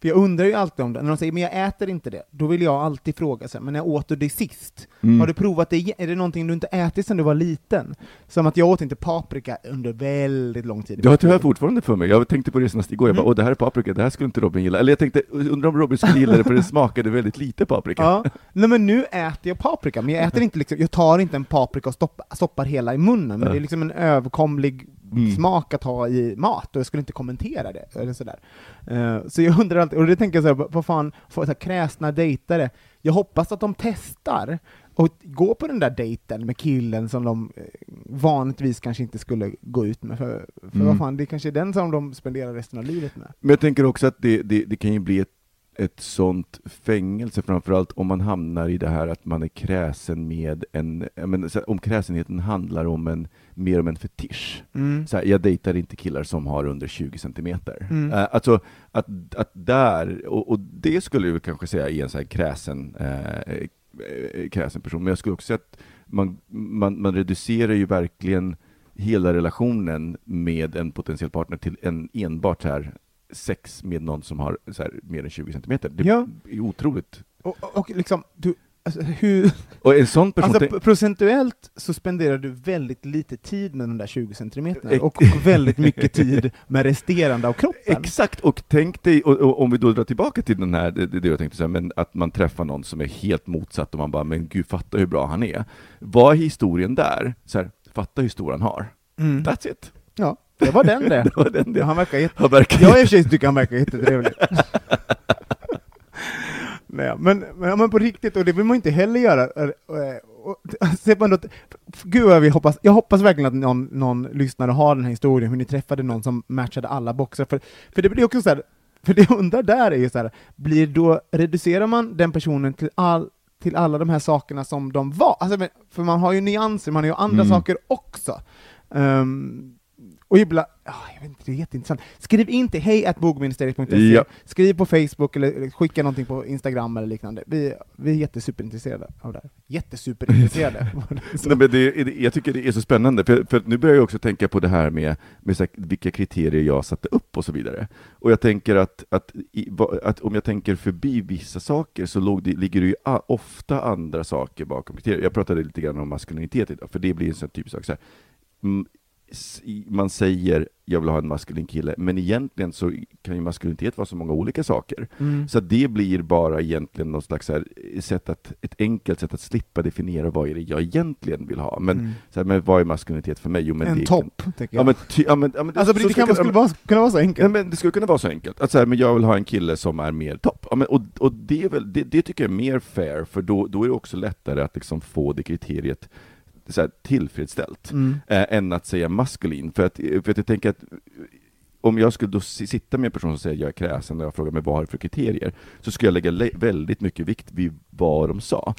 för jag undrar ju alltid om det, när de säger men jag äter inte det, då vill jag alltid fråga sig, men när åt du det sist? Mm. Har du provat det? Är det någonting du inte ätit sedan du var liten? Som att jag åt inte paprika under väldigt lång tid. Det har jag fortfarande för mig. Jag tänkte på det senast igår, jag bara, Mm. åh det här är paprika, det här skulle inte Robin gilla. Eller jag tänkte, undrar om Robin skulle gilla det för det smakade väldigt lite paprika. Ja, nej men nu äter jag paprika, men jag äter inte liksom, jag tar inte en paprika och stoppar, stoppar hela i munnen, men det är liksom en överkomlig Mm. smak att ha i mat, och jag skulle inte kommentera det, eller sådär. Eh, så jag undrar alltid, och det tänker jag såhär, vad fan, får så här kräsna dejtare, jag hoppas att de testar, och gå på den där dejten med killen som de eh, vanligtvis kanske inte skulle gå ut med, för, för Mm. vad fan, det kanske är den som de spenderar resten av livet med. Men jag tänker också att det, det, det kan ju bli ett, ett sånt fängelse, framförallt om man hamnar i det här att man är kräsen med en, så här, om kräsenheten handlar om en, mer om en fetisch. Mm. Så här, jag dejtar inte killar som har under 20 centimeter. Mm. Eh, alltså, att, att där, och, och det skulle jag kanske säga är en så här kräsen, eh, kräsen person, men jag skulle också säga att man, man, man reducerar ju verkligen hela relationen med en potentiell partner till en enbart här sex med någon som har så här mer än 20 centimeter. Det Ja. är otroligt. Och, och, och liksom, du, alltså, hur, Och en sån person... alltså, procentuellt så spenderar du väldigt lite tid med de där 20 centimeterna Ex- och väldigt mycket tid med resterande av kroppen. Exakt, och tänk dig, och, och, om vi då drar tillbaka till den här, det, det jag tänkte säga, men att man träffar någon som är helt motsatt och man bara, men gud, fatta hur bra han är. Vad är historien där? Så här, fatta hur stor han har. Mm. That's it. Ja, det var den det. Det var den det. Han verkar jätte... Han verkar Jag i och för sig tycker han verkar jättetrevlig. Nej, men, men, men på riktigt, och det vill man inte heller göra. Och, och, ser man då, gud vad vi hoppas, jag hoppas verkligen att någon, någon lyssnare har den här historien, hur ni träffade någon som matchade alla boxar. För, för det blir också så här, för det jag undrar där är ju så här, blir då, reducerar man den personen till all till alla de här sakerna som de var. Alltså, för man har ju nyanser, man har ju andra Mm. saker också. Ehm, och ibland, ah, jag vet inte, det är jätteintressant. Skriv in till hej Ja. skriv på Facebook eller skicka någonting på Instagram eller liknande. Vi, vi är jättesuperinintresserade av det här. Jättesuperinintresserade. Så- Nej, men det, jag tycker det är så spännande, för, för nu börjar jag också tänka på det här med, med här, vilka kriterier jag satte upp och så vidare. Och jag tänker att, att, i, att om jag tänker förbi vissa saker så det, ligger det ju a, ofta andra saker bakom kriterier. Jag pratade lite grann om maskulinitet idag, för det blir en sån typisk sak. Så här, mm, man säger jag vill ha en maskulin kille, men egentligen så kan ju maskulinitet vara så många olika saker. Mm. Så det blir bara egentligen något slags här, sätt att, ett enkelt sätt att slippa definiera vad är det jag egentligen vill ha. Men, Mm. så här, men vad är maskulinitet för mig? Jo, men en det topp, tänker Ja, jag. men, ty, ja, men, ja, men alltså, så det kan, skulle- skulle vara, kunna vara så Ja, enkelt. men det skulle kunna vara så enkelt. Att så här, men jag vill ha en kille som är mer topp. Ja, men, och och det, är väl, det, det tycker jag är mer fair, för då, då är det också lättare att liksom få det kriteriet så här, tillfredsställt, Mm. eh, än att säga maskulin. För att, för att jag tänker att om jag skulle då si- sitta med en person som säger jag är kräsen och jag frågar mig vad har du för kriterier, så skulle jag lägga väldigt mycket vikt vid vad de sa.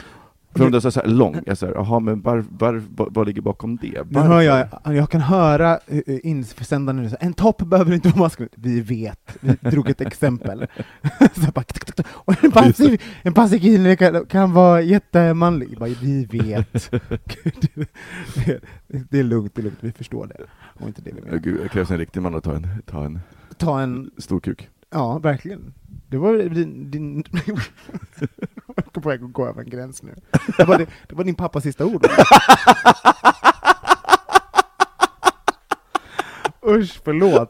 För om det är så här lång, jag säger, jaha men var, var, vad, vad ligger bakom det? Nu hör jag, jag kan höra uh, insändaren nu, en topp behöver inte vara maskulin. Vi vet, vi drog ett exempel. så bara, tuk, tuk, tuk. och en passiv, en passiv kille kan, kan vara jättemanlig. Bara, vi vet. Gud, det, det är lugnt, det är lugnt, vi förstår det. Och inte det vi menar. Gud, det krävs en riktig man att ta en, ta en Ta en, stor kuk. ja verkligen. Det var din... din jag är på väg att gå över en gräns nu. Det var, det, det var din pappas sista ord. Usch, förlåt.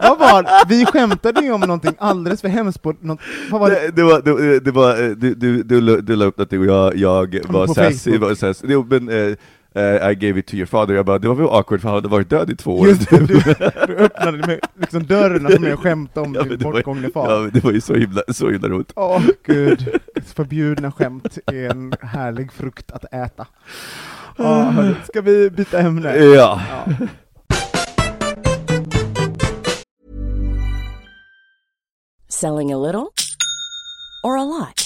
Vad var Vi skämtade ju om någonting alldeles för hemskt på något, vad var det? Det, det var, det, det var, du, du, du, du la upp någonting och jag, jag var sassy, var sassy. Jo, men, eh, eh, I gave it to your father, jag bara, det var väl awkward för han hade varit död i två år. Just det, du, du öppnade med liksom dörren för mig att skämta om Ja, din det var- bortgångne far. Ja, det var ju så himla, så himla roligt. Åh gud, förbjudna skämt är en härlig frukt att äta. Hörru, ska vi byta ämne? Ja. Ja. Selling a little or a lot?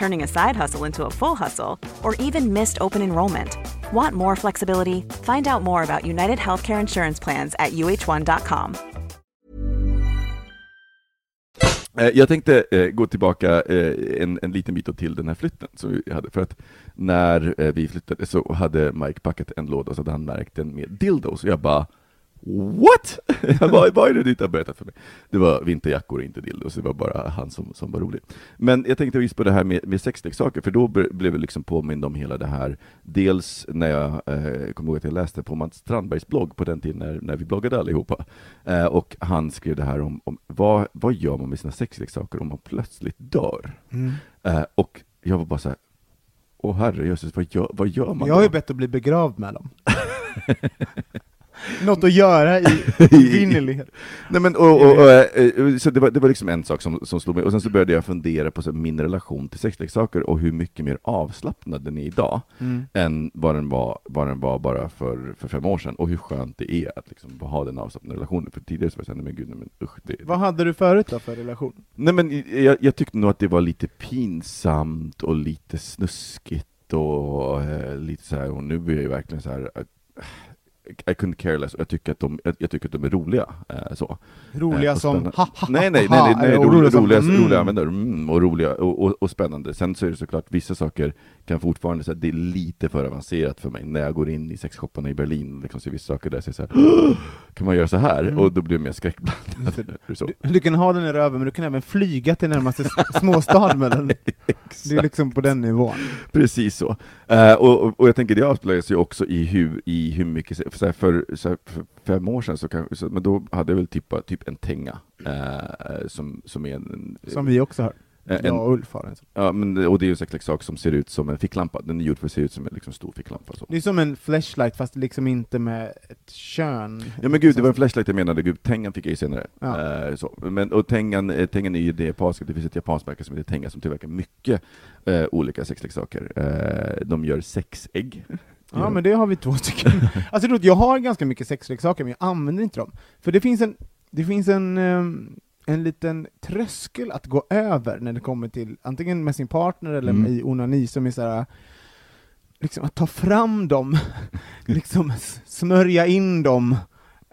turning a side hustle into a full hustle, or even missed open enrollment. Want more flexibility? Find out more about United Healthcare Insurance Plans at uh1.com. Eh, jag tänkte eh, gå tillbaka eh, en, en liten bit till den här flytten som vi hade, för att när eh, vi flyttade så hade Mike packat en låda så hade han märkt den med dildos, och jag bara What? Vad är det du inte har berättat för mig? Det var vinterjackor, inte dildos, det var bara han som, som var rolig. Men jag tänkte just på det här med, med sexleksaker, för då ble- blev jag liksom påmind om hela det här, dels när jag eh, kommer ihåg att jag läste på Mats Strandbergs blogg på den tiden när, när vi bloggade allihopa, eh, och han skrev det här om, om vad, vad gör man med sina sexleksaker om man plötsligt dör? Eh, och jag var bara så här, åh herre jösses, vad gör, vad gör man Jag har ju bett att bli begravd med dem. Något att göra i. Nej, men, och, och, och, eh, så det var, det var liksom en sak som, som slog mig, och sen så började jag fundera på så, min relation till sexleksaker och hur mycket mer avslappnad den är idag, Mm. än vad den var, vad den var bara för, för fem år sedan, och hur skönt det är att liksom ha den avslappnade relationen. För tidigare så var jag såhär, men gud, men usch. Det, Vad hade du förut då för relation? Nej men jag, jag tyckte nog att det var lite pinsamt och lite snuskigt och eh, lite så här, och nu är jag verkligen så här. eh, I couldn't care less, och jag tycker att de, jag, tycker att de är roliga. Eh, så. Roliga Eh, som spännande. ha, ha, Nej, nej, ha, nej, nej, nej och roliga, roliga som, roliga, mm. roliga användare, mm, och roliga och, och, och spännande. Sen så är det såklart, vissa saker kan fortfarande säga det är lite för avancerat för mig. När jag går in i sexshopparna i Berlin, liksom ser vissa saker där, så så här, kan man göra så här? Mm. Och då blir jag mer skräckblandad. så. Du, du kan ha den i röven, men du kan även flyga till närmaste småstad med den. Det är liksom på den nivån. Precis så. Eh, och, och, jag tänker det avslöjas ju också i hur, i hur mycket, så för, så för fem år sedan, så kanske, så, men då hade jag väl typ, typ en tenga, eh, som, som är en... Som vi också har. en, Jag och Ulf har en. Ja, men, och det är ju en sexleksak som ser ut som en ficklampa, den är gjord för att se ut som en liksom, stor ficklampa. Så. Det är som en flashlight fast liksom inte med ett kön. Ja men gud, det var en flashlight jag menade, gud, Tengan fick jag ju senare. Ja. Eh, så. Men, och Tengan, eh, Tengan är ju det japanska, det finns ett japanskt märke som heter Tenga som tillverkar mycket eh, olika sexleksaker. Eh, de gör sexägg. Ja, men det har vi två stycken. Alltså, jag har ganska mycket sexleksaker, men jag använder inte dem. För det finns en, det finns en, ehm, en liten tröskel att gå över när det kommer till, antingen med sin partner eller Mm. i onani, som är såhär, liksom att ta fram dem, liksom smörja in dem.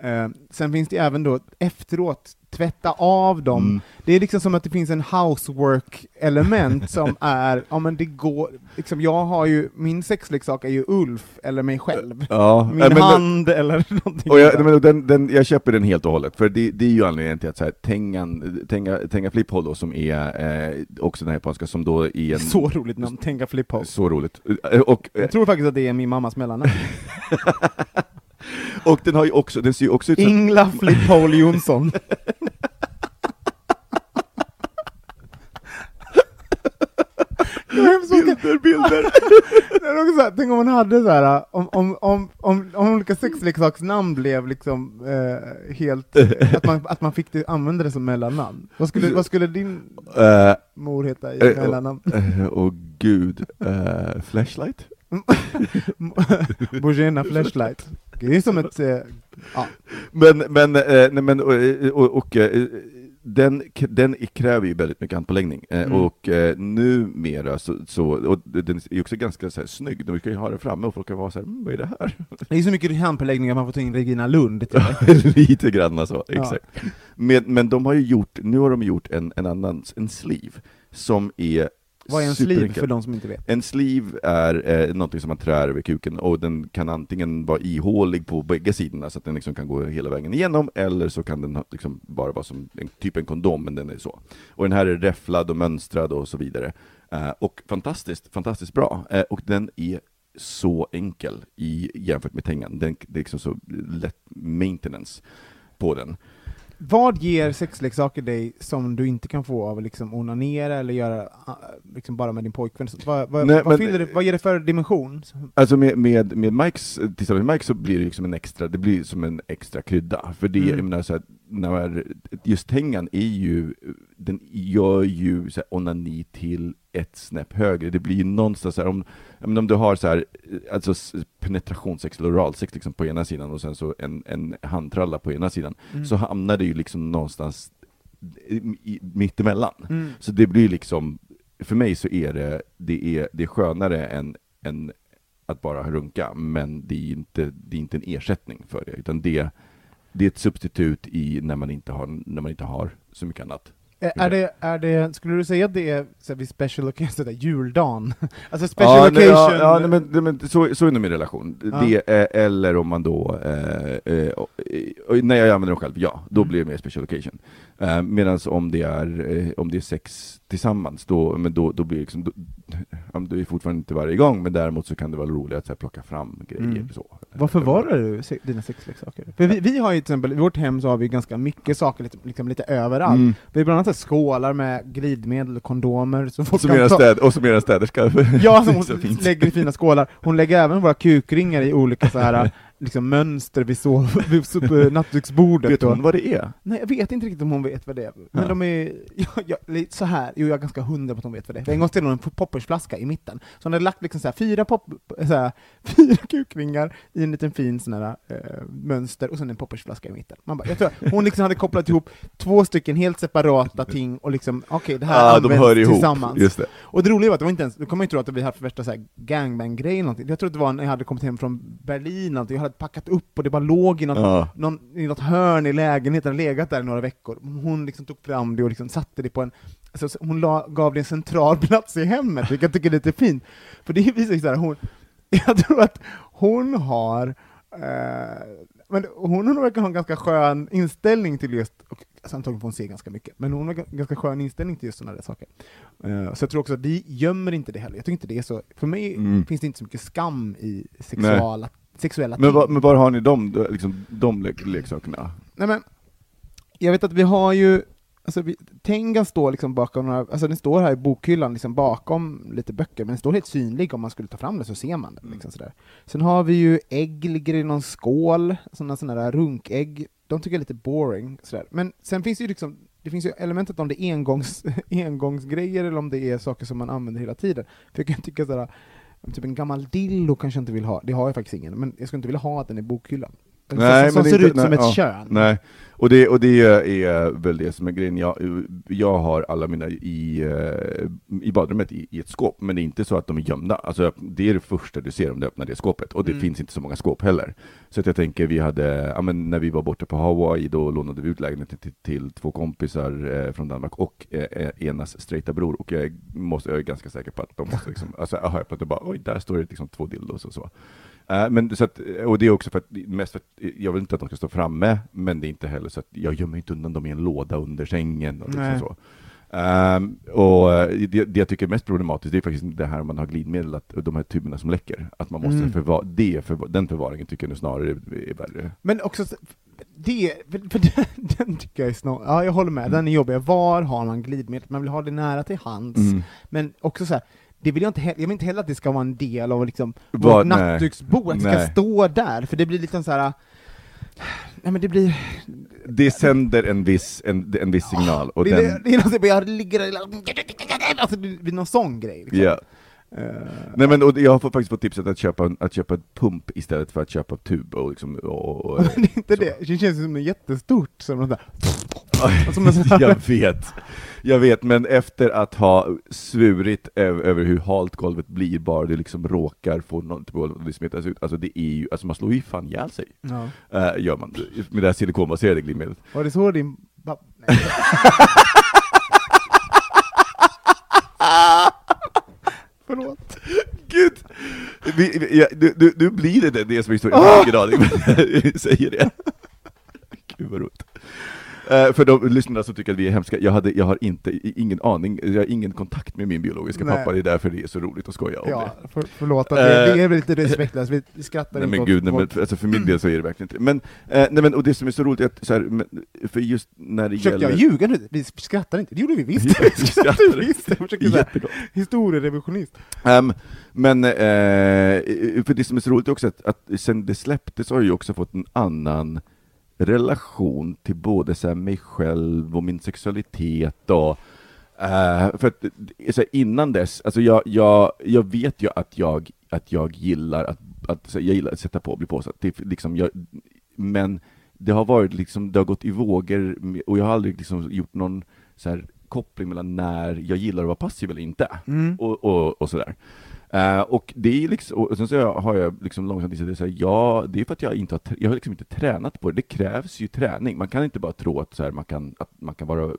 Eh, sen finns det även då efteråt, tvätta av dem. Mm. Det är liksom som att det finns en housework-element som är, ja men det går, liksom jag har ju, min sexleksak är ju Ulf, eller mig själv. Ja, Min men- hand eller någonting Och jag, men den, den, jag köper den helt och hållet, för det, det är ju anledningen till att så här, Tengan, Tenga, Tenga Flip Holo, som är eh, också den här japanska, som då är en... Så roligt namn, Tenga Flip House. Så roligt. Och, eh, Jag tror faktiskt att det är min mammas mellannamn. och den har ju också, den ser ju också ut som... Ingla Hole Jonsson. Bilder, bilder! Det är också så här, tänk om man hade så här, om, om, om, om, om olika sexleksaksnamn blev liksom eh, helt, att man, att man fick det, använda det som mellannamn. Vad skulle, vad skulle din Eh, mor heta i och- mellannamn? eh, Åh gud, eh, Flashlight? Bojena Flashlight. Det är som ett, eh, ja. Men, men, eh, nej, men och, och, och eh, den, den kräver ju väldigt mycket handpåläggning, eh, Mm. och eh, numera så, så, och den är också ganska så här, snygg, de brukar ju ha den framme och folk kan vara så här, mm, vad är det här? Det är så mycket handpåläggning att man får ta in Regina Lund till det. Lite grann så, Ja. exakt. Men, men de har ju gjort, nu har de gjort en, en annan, en sleeve, som är Vad är en sleeve för de som inte vet? En sleeve är eh, någonting som man trär över kuken, och den kan antingen vara ihålig på bägge sidorna, så att den liksom kan gå hela vägen igenom, eller så kan den liksom bara vara som en, typ en kondom, men den är så. Och den här är räfflad och mönstrad och så vidare. Eh, och fantastiskt, fantastiskt bra. Eh, och den är så enkel i, jämfört med Tengan. Den, det är liksom så lätt maintenance på den. Vad ger sexleksaker dig som du inte kan få av att liksom onanera eller göra ah, liksom bara med din pojkvän? Vad, vad, Nej, vad, men- det, vad ger det för dimension? Alltså med, med, med Mikes, tillsammans med Mike så blir det liksom en extra, det blir som en extra krydda. För det, Mm. jag menar så här, när, just Tengan är ju, den gör ju så här, onani till ett snäpp högre. Det blir ju någonstans så här, om, om du har så här, alltså penetrationssex eller oralsex liksom på ena sidan och sen så en, en handtralla på ena sidan, Mm. så hamnar det ju liksom någonstans mittemellan. Mm. Så det blir liksom, för mig så är det, det är, det är skönare än, än att bara runka, men det är inte, det är inte en ersättning för det, utan det, det är ett substitut i när man inte har, när man inte har så mycket annat. Är, det, är det, skulle du säga att det är så här, vid special occasion, sådär, juldagen? alltså special Ja, occasion? ja, ja nej, men, nej, men så, så är det min relation. Ja. Det, eller om man då, eh, eh, och när jag använder dem själv, ja, då Mm. blir det mer special occasion. Eh, Medan om det är, eh, om det är sex tillsammans, då, men då, då blir liksom, då, ja, då är fortfarande inte varje gång, men däremot så kan det vara roligt att så här, plocka fram grejer. Mm. Så. Vad förvarar du se- dina sexleksaker? För vi, vi har ju till exempel, i vårt hem så har vi ganska mycket saker lite, liksom lite överallt. Mm. Vi har bland annat så skålar med glidmedel och kondomer som folk Som kan era städ, och som era städerska. Ja, som Så hon lägger i fina skålar. Hon lägger även våra kukringar i olika så här liksom mönster vid, sov, vid sov- nattduksbordet. Vet hon vad det är? Nej, jag vet inte riktigt om hon vet vad det är. Men Ja. de är, ja, ja, lite så här. jo jag är ganska hundra på att hon vet vad det är. För En gång ställde hon en poppersflaska i mitten, så hon hade lagt liksom så här, fyra, pop, så här, fyra kukringar i en liten fin sån här, eh, mönster, och sen en poppersflaska i mitten. Man bara, jag tror hon liksom hade kopplat ihop två stycken helt separata ting, och liksom, okej, det här de används hör ihop. tillsammans. Just det. Och det roliga var att det var inte ens, då kommer ju tro att vi hade värsta så här gangbang-grej eller någonting. Jag tror att det var när jag hade kommit hem från Berlin, jag hade packat upp och det bara låg i något, Ja. någon, i något hörn i lägenheten, legat där i några veckor. Hon liksom tog fram det och liksom satte det på en, alltså, hon la, gav det en central plats i hemmet, vilket jag tycker är lite fint. För det visar ju så här, hon, jag tror att hon har eh, men hon verkar ha en ganska skön inställning till just, och, alltså antagligen får hon se ganska mycket, men hon har en ganska skön inställning till just sådana där saker. Eh, så jag tror också att vi gömmer inte det heller. Jag tycker inte det är så, för mig Mm. finns det inte så mycket skam i sexuala, sexuella Men, var, men var har ni de, liksom, de le leksakerna? Nej men, jag vet att vi har ju, alltså vi, Tenga står liksom bakom några, alltså den står här i bokhyllan liksom bakom lite böcker, men den står helt synlig om man skulle ta fram den så ser man den. Liksom sådär. Sen har vi ju ägg, ligger i någon skål, sådana sådana där runkägg, de tycker jag är lite boring. Sådär. Men sen finns det ju liksom, det finns ju elementet om det är engångs, engångsgrejer eller om det är saker som man använder hela tiden. För jag kan tycka sådär, typ en gammal dildo kanske jag inte vill ha, det har jag faktiskt ingen, men jag skulle inte vilja ha den i bokhyllan. Den som, som det är ser inte- ut som nej, ett ja, kön. Nej, och det, och det är väl det som är grejen. Jag, jag har alla mina i, eh, i badrummet i, i ett skåp, men det är inte så att de är gömda. Alltså, det är det första du ser om du öppnar det skåpet, och det Mm. finns inte så många skåp heller. Så att jag tänker, vi hade, ja, men när vi var borta på Hawaii, då lånade vi ut lägenheten till, till två kompisar eh, från Danmark och eh, enas straighta bror, och jag måste, jag är ganska säker på att de måste liksom, alltså jag har öppnat och bara oj, där står det liksom två dildos och så. Eh, men så att, och det är också för att, mest för att jag vill inte att de ska stå framme, men det är inte heller så att jag gömmer inte undan dem i en låda under sängen. Och liksom så. Ehm, och eh, det, det jag tycker är mest problematiskt, det är faktiskt det här man har glidmedel, att de här tuberna som läcker, att man måste Mm. förvara, det förva- den förvaringen tycker jag nu snarare är, är värre. Men också, så- det, för, den, den tycker jag är snart, ja jag håller med, den är jobbig. Var har man glidmedel? Man vill ha det nära till hands, Mm. men också så här, det vill jag inte heller, jag vill inte heller att det ska vara en del av liksom vårt nej. nattduksbord, att det ska stå där, för det blir lite så här. Nej men det blir... Det sänder en viss, en, en viss signal, och det, den, det, det är något jag ligger alltså blir någon sån grej. Liksom. ja. Eh, Nej men och jag har faktiskt fått tipset att köpa, att köpa ett pump istället för att köpa tub och liksom, och, och, men det är inte så. det, det känns som något jättestort, som något där. Här- jag vet, jag vet, men efter att ha svurit över, hur halt golvet blir, bara det liksom råkar få något på golvet och det smittas ut, alltså det är ju, alltså man slår ju fan ihjäl sig, Ja. uh, gör man, med det här silikonbaserade glidmedlet. Var det så din... Nej. Förlåt. Gud! Vi, ja, du, du, du blir det, det som är historien, jag har ingen aning, men jag säger det. Gud vad roligt. Eh, för de lyssnarna som tycker att vi är hemska, jag, hade, jag har inte, ingen aning, jag har ingen kontakt med min biologiska Nej. pappa, det är därför det är så roligt att skoja om Ja, det. för, förlåt, att det, Eh. det är väl lite respektlöst, vi skrattar Nej inte men åt gud, nej, men, alltså för min del så är det verkligen inte Men, eh, nej men, och det som är så roligt är att, så här, men, för just när det Försökte gäller... jag ljuga nu? Vi skrattar inte, det gjorde vi visst! Vi skrattade visst! Jag försökte säga Jättebra. historierevisionist. Ehm, men, eh, för det som är så roligt är också att, att sen det släpptes har jag ju också fått en annan relation till både så här, mig själv och min sexualitet och eh, för att eh, så här, innan dess, alltså jag, jag, jag vet ju att jag, att jag gillar att, att så jag gillar att sätta på och bli påsatt, det, liksom, jag, men det har varit liksom, det har gått i vågor, och jag har aldrig liksom gjort någon så här, koppling mellan när jag gillar att vara passiv eller inte, Mm. och, och, och sådär. Eh, och det är liksom, och sen så har jag liksom långsamt insett att det ja, det är för att jag inte har, jag har liksom inte tränat på det. Det krävs ju träning. Man kan inte bara tro att, så här, man, kan, att man kan bara,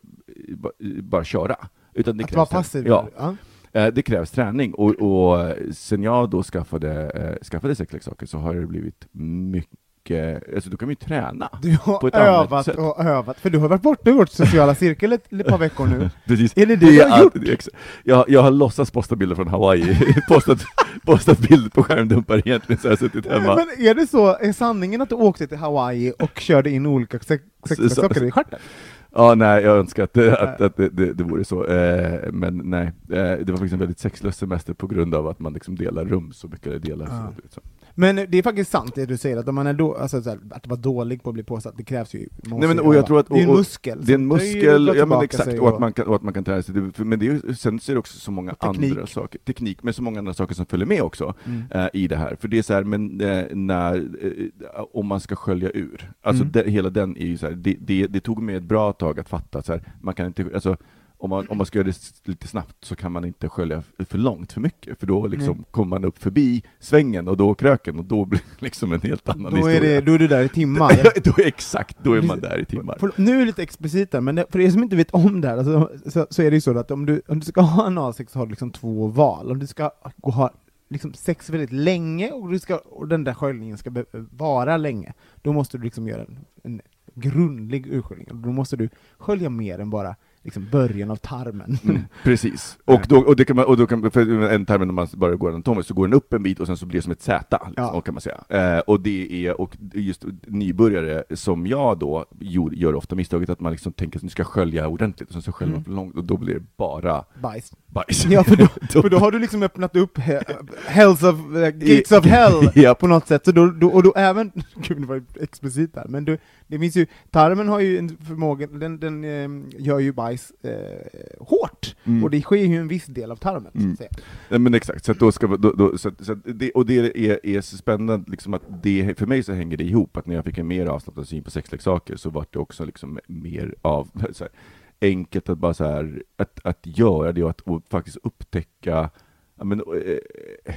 bara, bara köra. Utan det Att krävs vara passiv? Ja. ja. Eh, Det krävs träning och, och sen jag då skaffade, eh, skaffade sexleksaker så har det blivit mycket, alltså då kan man ju träna. Du har På ett övat och övat, för du har varit borta ur vårt sociala cirkel ett, ett par veckor nu. Precis. Är det det du har gjort? det exa- jag, jag har låtsats posta bilder från Hawaii, postat, postat bilder på skärmdumpar egentligen så har jag suttit hemma. Men är det så, är sanningen att du åkte till Hawaii och körde in olika sex- sexleksaker i stjärten? Ja, nej, jag önskar att det, att, att det, det, det vore så, eh, men nej. Eh, det var faktiskt en väldigt sexlös semester på grund av att man liksom delar rum så mycket, delar Ja. så, så. Men det är faktiskt sant det du säger, att om man är då, alltså, så här, att vara dålig på att bli påsatt, det krävs ju, Nej, men, och jag tror att, Det är en och- och- muskel. Det är en och muskel, ja men exakt, och att man kan, och att man kan träna sig. Det- Men det är, sen så är det också så många andra saker, teknik, men så många andra saker som följer med också Mm. eh, i det här. För det är så här, men eh, när, eh, om man ska skölja ur, alltså Mm. det, hela den är ju så här, det, det, det tog mig ett bra tag att fatta att så här, man kan inte, alltså om man, om man ska göra det lite snabbt så kan man inte skölja för långt för mycket, för då liksom Nej. kommer man upp förbi svängen och då kröken och då blir det liksom en helt annan Då är, historia. det, då är du där i timmar. då är exakt, då är man där i timmar. För, nu är det lite explicit där, men det, för er som inte vet om det här, alltså, så, så är det ju så att om du, om du ska ha en analsex så har du liksom två val. Om du ska gå ha liksom sex väldigt länge och, du ska, och den där sköljningen ska vara länge, då måste du liksom göra en, en grundlig ursköljning. Då måste du skölja mer än bara liksom början av tarmen. Mm, precis. Och då, och det kan man, och då kan, för en termen när man bara går anatomiskt så går den upp en bit och sen så blir det som ett Z, liksom, Ja. kan man säga. Eh, och det är, och just nybörjare som jag då gjorde, gör ofta misstaget att man liksom tänker att nu ska skölja ordentligt, och sen så sköljer man Mm. för långt, och då blir det bara Bajs. bajs. Ja, för då, för då har du liksom öppnat upp he, hells of, uh, gates of hell Japp. på något sätt, så då, då, och då även, gud det var explicit där, men du, det finns ju, tarmen har ju en förmåga, den, den eh, gör ju bajs eh, hårt, Mm. och det sker ju en viss del av tarmen, så Mm. att säga. Men exakt, så att då ska, då, då, så, att- så att det, och det är, är så spännande, liksom att det, för mig så hänger det ihop, att när jag fick en mer avslappnad syn på sexleksaker så var det också liksom mer av, här, enkelt att bara så här, att, att göra det och att och faktiskt upptäcka, men, eh,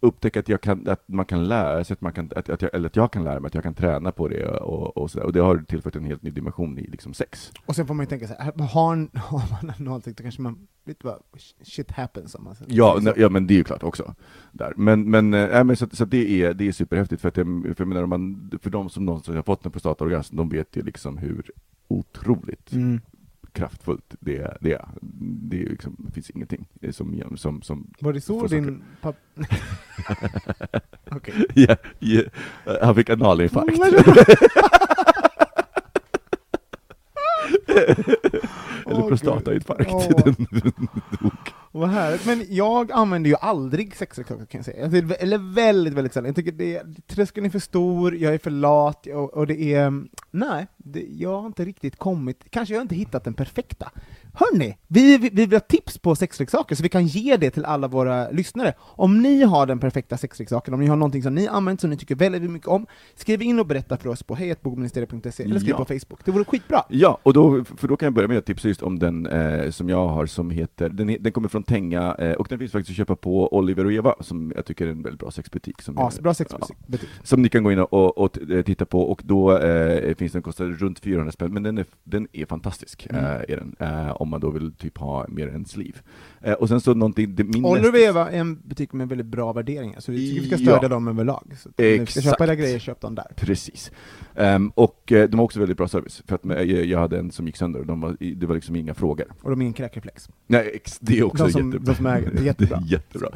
upptäcka att, jag kan, att man kan lära sig, att man kan, att, att jag, eller att jag kan lära mig, att jag kan träna på det och, och, så där. och det har tillfört en helt ny dimension i liksom sex. Och sen får man ju tänka så här, har, har man analsex, då kanske man, vet vad, shit happens om man säger Ja, nej, ja men det är ju klart också. Där. Men, men, äh, men så, så det, är, det är superhäftigt, för, att det, för, jag menar, man, för de som någonsin har fått en prostataorgasm, de vet ju liksom hur otroligt Mm. Kraftfullt det är. Det, är. det, är liksom, det finns ingenting som... som, som Var det så din pappa... Okej. ja, ja, han fick analinfarkt. Eller prostatainfarkt. Den, den dog. Vad härligt, men jag använder ju aldrig sexleksaker kan jag säga. Alltså, eller väldigt, väldigt sällan. Jag tycker det, tröskeln är för stor, jag är för lat, och, och det är... Nej, det, jag har inte riktigt kommit... Kanske jag har inte hittat den perfekta. Hörni, vi, vi, vi vill ha tips på sexleksaker, så vi kan ge det till alla våra lyssnare. Om ni har den perfekta sexleksaken, om ni har någonting som ni använt som ni tycker väldigt mycket om, skriv in och berätta för oss på hejatbogministeriet.se, eller skriv Ja. på Facebook. Det vore skitbra. Ja, och då, för då kan jag börja med att tipsa just om den eh, som jag har som heter, den, den kommer från Tenga, eh, och den finns faktiskt att köpa på Oliver och Eva, som jag tycker är en väldigt bra sexbutik. Som ja, sexbutik. som ni kan gå in och, och, eh, titta på, och då eh, finns den, kostar runt 400 spänn, men den är, den är fantastisk, Mm. eh, är den, eh, om man då vill typ ha mer än sleeve. Eh, och sen så någonting, det, min Oliver nästa- en butik med väldigt bra värderingar, så vi tycker vi ska Ja. stödja dem överlag. Så ni ska Exakt. köpa era grejer, köp dem där. Precis. Ehm, och eh, de har också väldigt bra service, för att jag hade en som gick sönder, och de var, det var liksom inga frågor. Och de är en kräkreflex. Nej, det är också De som- jättebra. de som äger jättebra. Jättebra.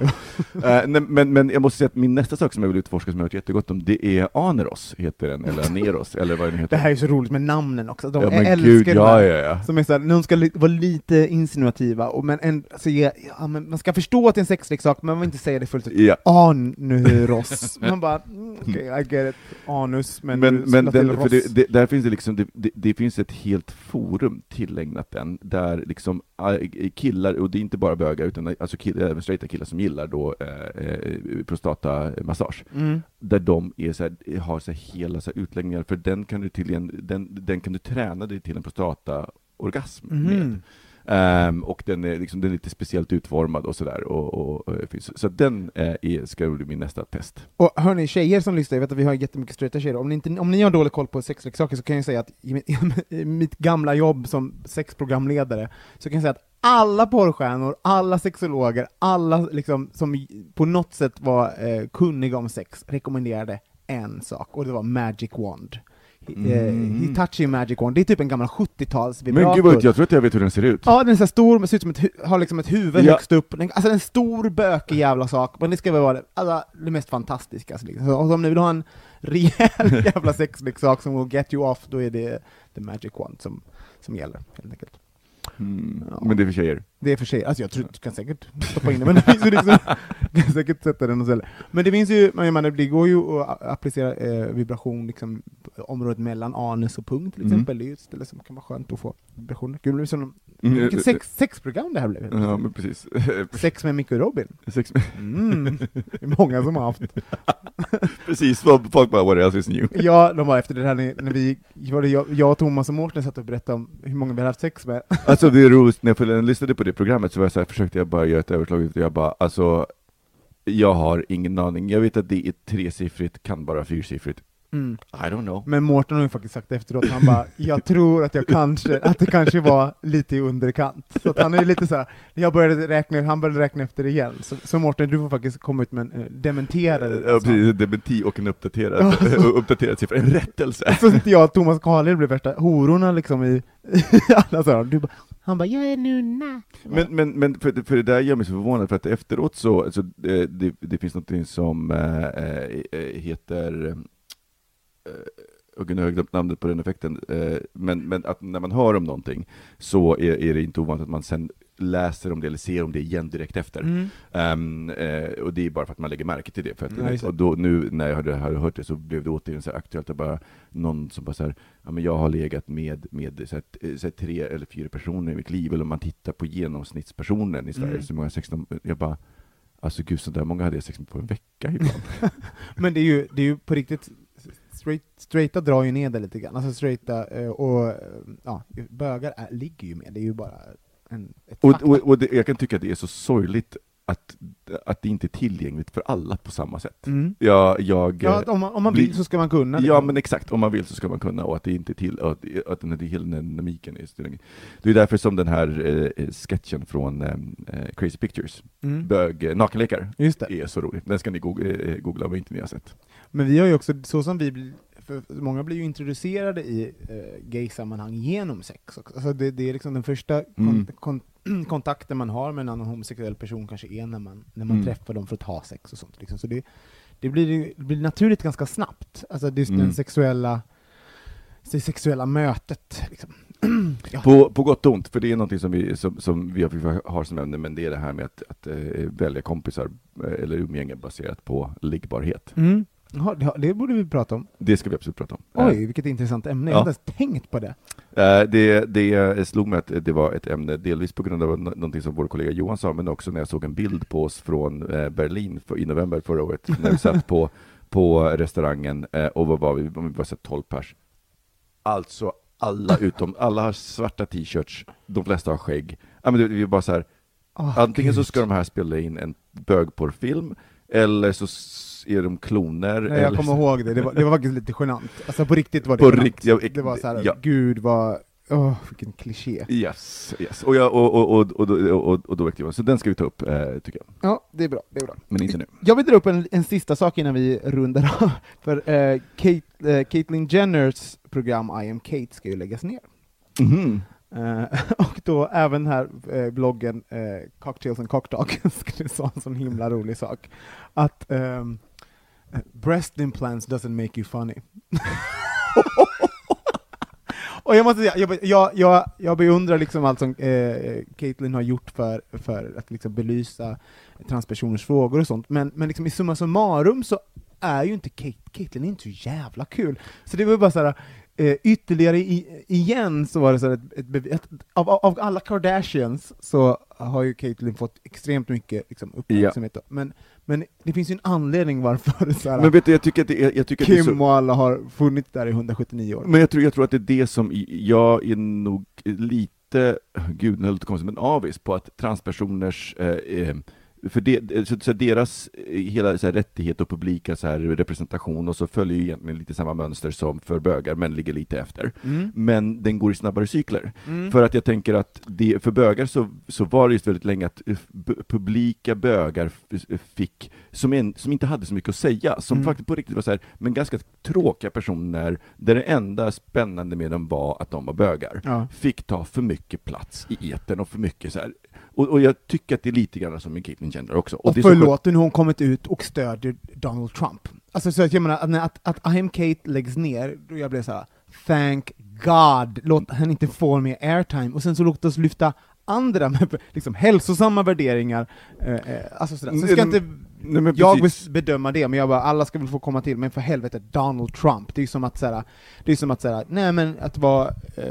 Eh, nej, men, men jag måste säga att min nästa sak som jag vill utforska, som jag har hört jättegott om, det är Aneros, heter den, eller Aneros, eller vad den heter. Det här är så roligt med namnen också, de, ja, älskar gud, ja, ja, ja. Som är såhär, de ska li- vara lite insinuativa, och men, en, alltså, ja, ja, men man ska förstå att det är en sexleksak, men man vill inte säga det fullt ut. Ja. Anuros. Man bara, mm, okej, I get it. Anus, men, Men, men den, för det, det, där finns det liksom, det, det, finns ett helt forum tillägnat den, där liksom äh, killar, och det är inte bara bögar, utan alltså killar, även straighta killar som gillar då eh, eh, prostatamassage, Mm. där de är så här, har så här hela så här utläggningar, för den kan du tydligen, den, den kan du träna dig till en prostataorgasm med. Um, och den är, liksom, den är lite speciellt utformad och sådär. Och, och, och, eh, så den eh, är, ska bli min nästa test. Och hörni, tjejer som lyssnar, jag vet att vi har jättemycket straighta tjejer, om ni, inte, om ni har dålig koll på sexleksaker så kan jag säga att i mitt, i mitt gamla jobb som sexprogramledare, så kan jag säga att alla porrstjärnor, alla sexologer, alla liksom, som på något sätt var eh, kunniga om sex rekommenderade en sak, och det var Magic Wand. Mm. Eh, Hitachi Magic Wand, det är typ en gammal 70-tals Men gud vad, jag tror att jag vet hur den ser ut. Ja, den är så stor, ser ut som ett, har liksom ett huvud Ja. högst upp. Den, alltså en stor bökig jävla sak, men det ska väl vara det, alltså, det mest fantastiska. Alltså, liksom. och om ni vill ha en rejäl jävla sexleksak som will get you off, då är det the magic wand som, som gäller, helt enkelt. Mm. Ja. Men det är för tjejer. Det är för sig, alltså jag tror du kan säkert stoppa in den, men det finns ju liksom, kan säkert sätta den och. Men det finns ju, jag menar, det går ju att applicera eh, vibration liksom, området mellan anus och pung till Mm. exempel, det är ju ett ställe som kan vara skönt att få vibrationer. Gud, det blir som, Mm. vilket sex, sexprogram det här blev. Ja, men precis. Sex med Micke och Robin. Sex, Mm. Det är många som har haft. precis, folk bara what else is new? Ja, de var efter det här när, vi, jag, jag, Thomas och Mårten satt och berättade om hur många vi hade haft sex med. Alltså det är roligt, när jag lyssnade på det programmet så, var jag så här, försökte jag bara göra ett överslag, och jag bara, alltså, jag har ingen aning. Jag vet att det är tresiffrigt, kan vara fyrsiffrigt. Mm. I don't know. Men Mårten har ju faktiskt sagt efteråt, han bara, jag tror att jag kanske, att det kanske var lite i underkant. Så han är lite så här, jag började räkna, han började räkna efter igen. Så, så Mårten, du får faktiskt komma ut med en eh, dementerad Ja, precis, en dementi och en uppdaterad, uppdaterad siffra, en rättelse. Så inte jag och Thomas Karlhed blev värsta hororna liksom i, i alla så här. Du bara, han bara, jag är nunna. Men, men, men för, för det där gör mig så förvånad, för att efteråt så, alltså, det, det, finns något som äh, heter, äh, och nu har jag glömt namnet på den effekten, men, men att när man hör om någonting så är, är det inte ovanligt att man sen läser om det eller ser om det igen direkt efter. Mm. Ehm, eh, och det är bara för att man lägger märke till det. För att, det. och då, nu när jag hade, hade hört det så blev det återigen så aktuellt, det bara någon som bara så här, ja, men jag har legat med, med så här, så här, tre eller fyra personer i mitt liv, eller om man tittar på genomsnittspersonen i Sverige, Mm. så många 16, jag bara, alltså gud, så där många hade jag sex med på en vecka ibland. Men det är ju, det är ju på riktigt, straight, straighta drar ju ner det lite grann, alltså straighta eh, och eh, ja, bögar är, ligger ju med, det är ju bara en, och och, och det, jag kan tycka att det är så sorgligt att, att det inte är tillgängligt för alla på samma sätt. Mm. Jag, jag, Ja, om man, om man vill så ska man kunna. Ja liksom. men exakt, om man vill så ska man kunna, och att det inte är till, att, att den här hela dynamiken är styrning. Det är därför som den här eh, sketchen från eh, Crazy Pictures, Mm. bög, eh, nakenlekar, det. är så rolig. Den ska ni googla, eh, googla om inte ni har sett. Men vi har ju också, så som vi för många blir ju introducerade i eh, gay-sammanhang genom sex också. Alltså det, det är liksom den första Mm. kon, kontakten man har med en annan homosexuell person kanske är när man, när man Mm. träffar dem för att ha sex och sånt. Liksom. Så det, det, blir, det blir naturligt ganska snabbt, alltså är Mm. den sexuella det sexuella mötet. Liksom. ja. På, på gott och ont, för det är någonting som vi, som, som vi har, som ämne, men det är det här med att, att eh, välja kompisar eh, eller umgänge baserat på liggbarhet. Mm. Jaha, det, borde vi prata om. Det ska vi absolut prata om. Oj, vilket intressant ämne. Jag har Ja. inte ens tänkt på det. Eh, Det, det slog mig att det var ett ämne, delvis på grund av nå- någonting som vår kollega Johan sa, men också när jag såg en bild på oss från eh, Berlin i november förra året, när vi satt på, på restaurangen, eh, och vad var vi? Vi var så 12 pers. Alltså, alla utom, alla har svarta t-shirts, de flesta har skägg. Ja, men det, vi var bara så här, Åh, antingen så Gud. ska de här spela in en bögporrfilm, eller så är de kloner. Nej, jag kommer så- ihåg det, det var, det var faktiskt lite genant. Alltså på riktigt var det På riktigt, ja, Det var så här, ja. gud vad, åh vilken kliché. Yes, yes. Och, jag, och, och, och, och, och, och då väckte jag Så den ska vi ta upp, eh, tycker jag. Ja, det är bra, det är bra. Men inte nu. Jag vill dra upp en, en sista sak innan vi rundar av, för eh, Kate, eh, Caitlyn Jenners program I am Kate ska ju läggas ner. Mhm. Eh, Eh, och då även här eh, bloggen eh, Cocktails and Cocktalk skulle sa en sån himla rolig sak, att um, breast implants doesn't make you funny. Och jag måste säga, jag, jag, jag, jag beundrar liksom allt som eh, Caitlyn har gjort för, för att liksom belysa transpersoners frågor och sånt, men, men liksom i summa summarum så är ju inte Kate, Caitlyn är inte så jävla kul. Så det var bara såhär, eh, ytterligare i, igen så var det så här ett, ett, av, av alla Kardashians så har ju Caitlyn fått extremt mycket liksom, uppmärksamhet, då. men, men det finns ju en anledning varför så här, Men vet du, jag tycker att det är, jag tycker att det är Kim så, och alla har funnits där i 179 år. Men jag tror, jag tror att det är det som, jag är nog lite gud, det lite konstigt, men avis på att transpersoners eh, eh, för det, så, så deras eh, hela så här, rättighet och publika så här, representation och så följer ju egentligen lite samma mönster som för bögar, men ligger lite efter. Mm. Men den går i snabbare cykler. För att jag tänker att det, för bögar så, så var det just väldigt länge att eh, publika bögar fick, som, en, som inte hade så mycket att säga, som Mm. faktiskt på riktigt var så här, men ganska tråkiga personer, där det enda spännande med dem var att de var bögar Ja. fick ta för mycket plats i etern och för mycket så här. Och, och jag tycker att det är lite grann som med Caitlyn Jenner också. Och det är så förlåt, nu har hon kommit ut och stödjer Donald Trump. Alltså så att jag menar, att, att, att I am Kate läggs ner, då jag blev så här: thank God, låt henne inte få mer airtime, och sen så låt oss lyfta andra med liksom, hälsosamma värderingar. Eh, eh, alltså sådär. Så ska Nej, inte Nej, jag bes- bedöma det, men jag bara, alla ska väl få komma till, men för helvete, Donald Trump, det är som att såhär, det är som att säga, nej men att vara eh,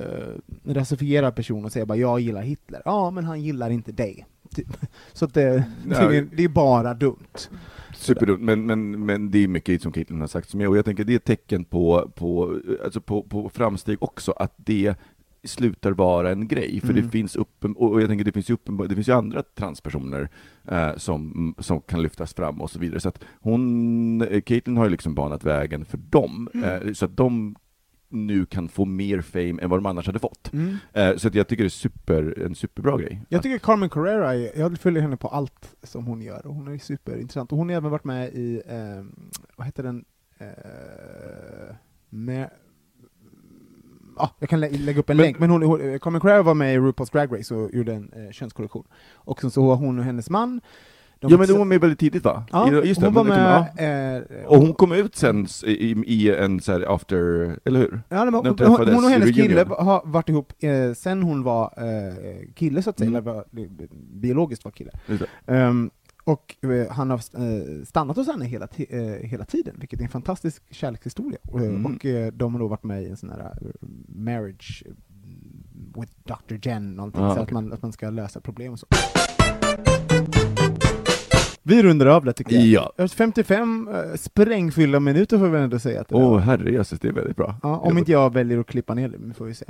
en rasifierad person och säga bara jag gillar Hitler, ja men han gillar inte dig. Typ. Så att det, det, är, Nej. det är bara dumt. Superdumt, men, men, men det är mycket som Caitlyn har sagt som jag, och jag tänker det är ett tecken på, på, alltså på, på framsteg också, att det slutar vara en grej, för Mm. det finns uppen, och jag tänker det finns ju uppenbar, det finns ju andra transpersoner eh, som, som kan lyftas fram och så vidare, så att hon, eh, Caitlyn har ju liksom banat vägen för dem, eh, så att de nu kan få mer fame än vad de annars hade fått. Eh, så att jag tycker det är super, en superbra grej. Jag tycker Carmen Carrera, är, jag följer henne på allt som hon gör, och hon är superintressant. Och hon har även varit med i, eh, vad heter den, eh, med, Ja, jag kan lä lägga upp en Men- länk, men hon, hon, Carmen Carrera var med i RuPaul's Drag Race och gjorde en eh, könskorrektion. Och sen så var hon och hennes man, de ja men hon var med väldigt tidigt va? Ja, just hon var det kommer- med... ja. Eh, Och hon kom ut sen i, i en så här after, eller hur? Ja, men hon, hon, hon och hennes kille har varit ihop eh, sen hon var eh, kille, så att säga, Mm. eller var, biologiskt var kille. Just det. Ehm, och eh, han har eh, stannat hos henne hela, eh, hela tiden, vilket är en fantastisk kärlekshistoria. Mm. Och de har då varit med i en sån här marriage with Dr. Jen, någonting, Ah, så att, okej. man, att man ska lösa problem och så. Vi rundar av det tycker jag. Ja. Jag har 55 eh, sprängfyllda minuter får vi ändå säga att det Åh var. herrejösses, det är väldigt bra. Ja, om inte jag väljer att klippa ner det, får vi se.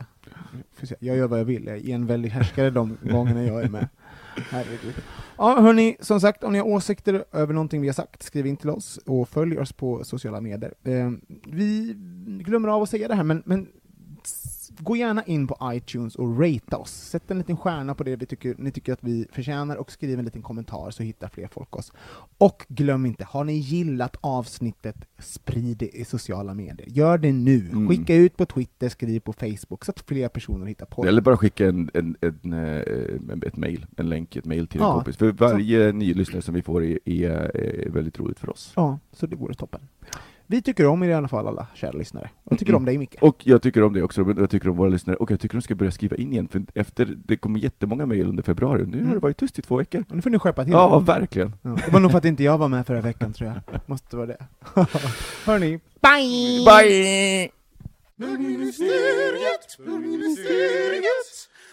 Får se. Jag gör vad jag vill, jag är en väldig härskare de gångerna jag är med. Herregud. Ja, hörni, som sagt, om ni har åsikter över någonting vi har sagt, skriv in till oss och följ oss på sociala medier. Eh, vi glömmer av att säga det här, men, men gå gärna in på iTunes och rate oss. Sätt en liten stjärna på det vi tycker, ni tycker att vi förtjänar och skriv en liten kommentar så hittar fler folk oss. Och glöm inte, har ni gillat avsnittet, sprid det i sociala medier. Gör det nu. Mm. Skicka ut på Twitter, skriv på Facebook så att fler personer hittar på. Eller bara skicka en, en, en, eh, ett mail, en länk, ett mail till en Ja, kompis. För varje ny lyssnare som vi får är, är, är väldigt roligt för oss. Ja, så det vore toppen. Vi tycker om er i alla fall, alla kära lyssnare. Jag tycker Mm. om dig Micke. Och jag tycker om det också, men jag tycker om våra lyssnare, och jag tycker de ska börja skriva in igen, för efter, det kommer jättemånga mejl under februari, nu har Mm. det varit tyst i två veckor. Nu får ni skärpa till Ja, er. verkligen. Ja, Det var nog för att inte jag var med förra veckan tror jag. Måste vara det. Hörni, bye! Bye!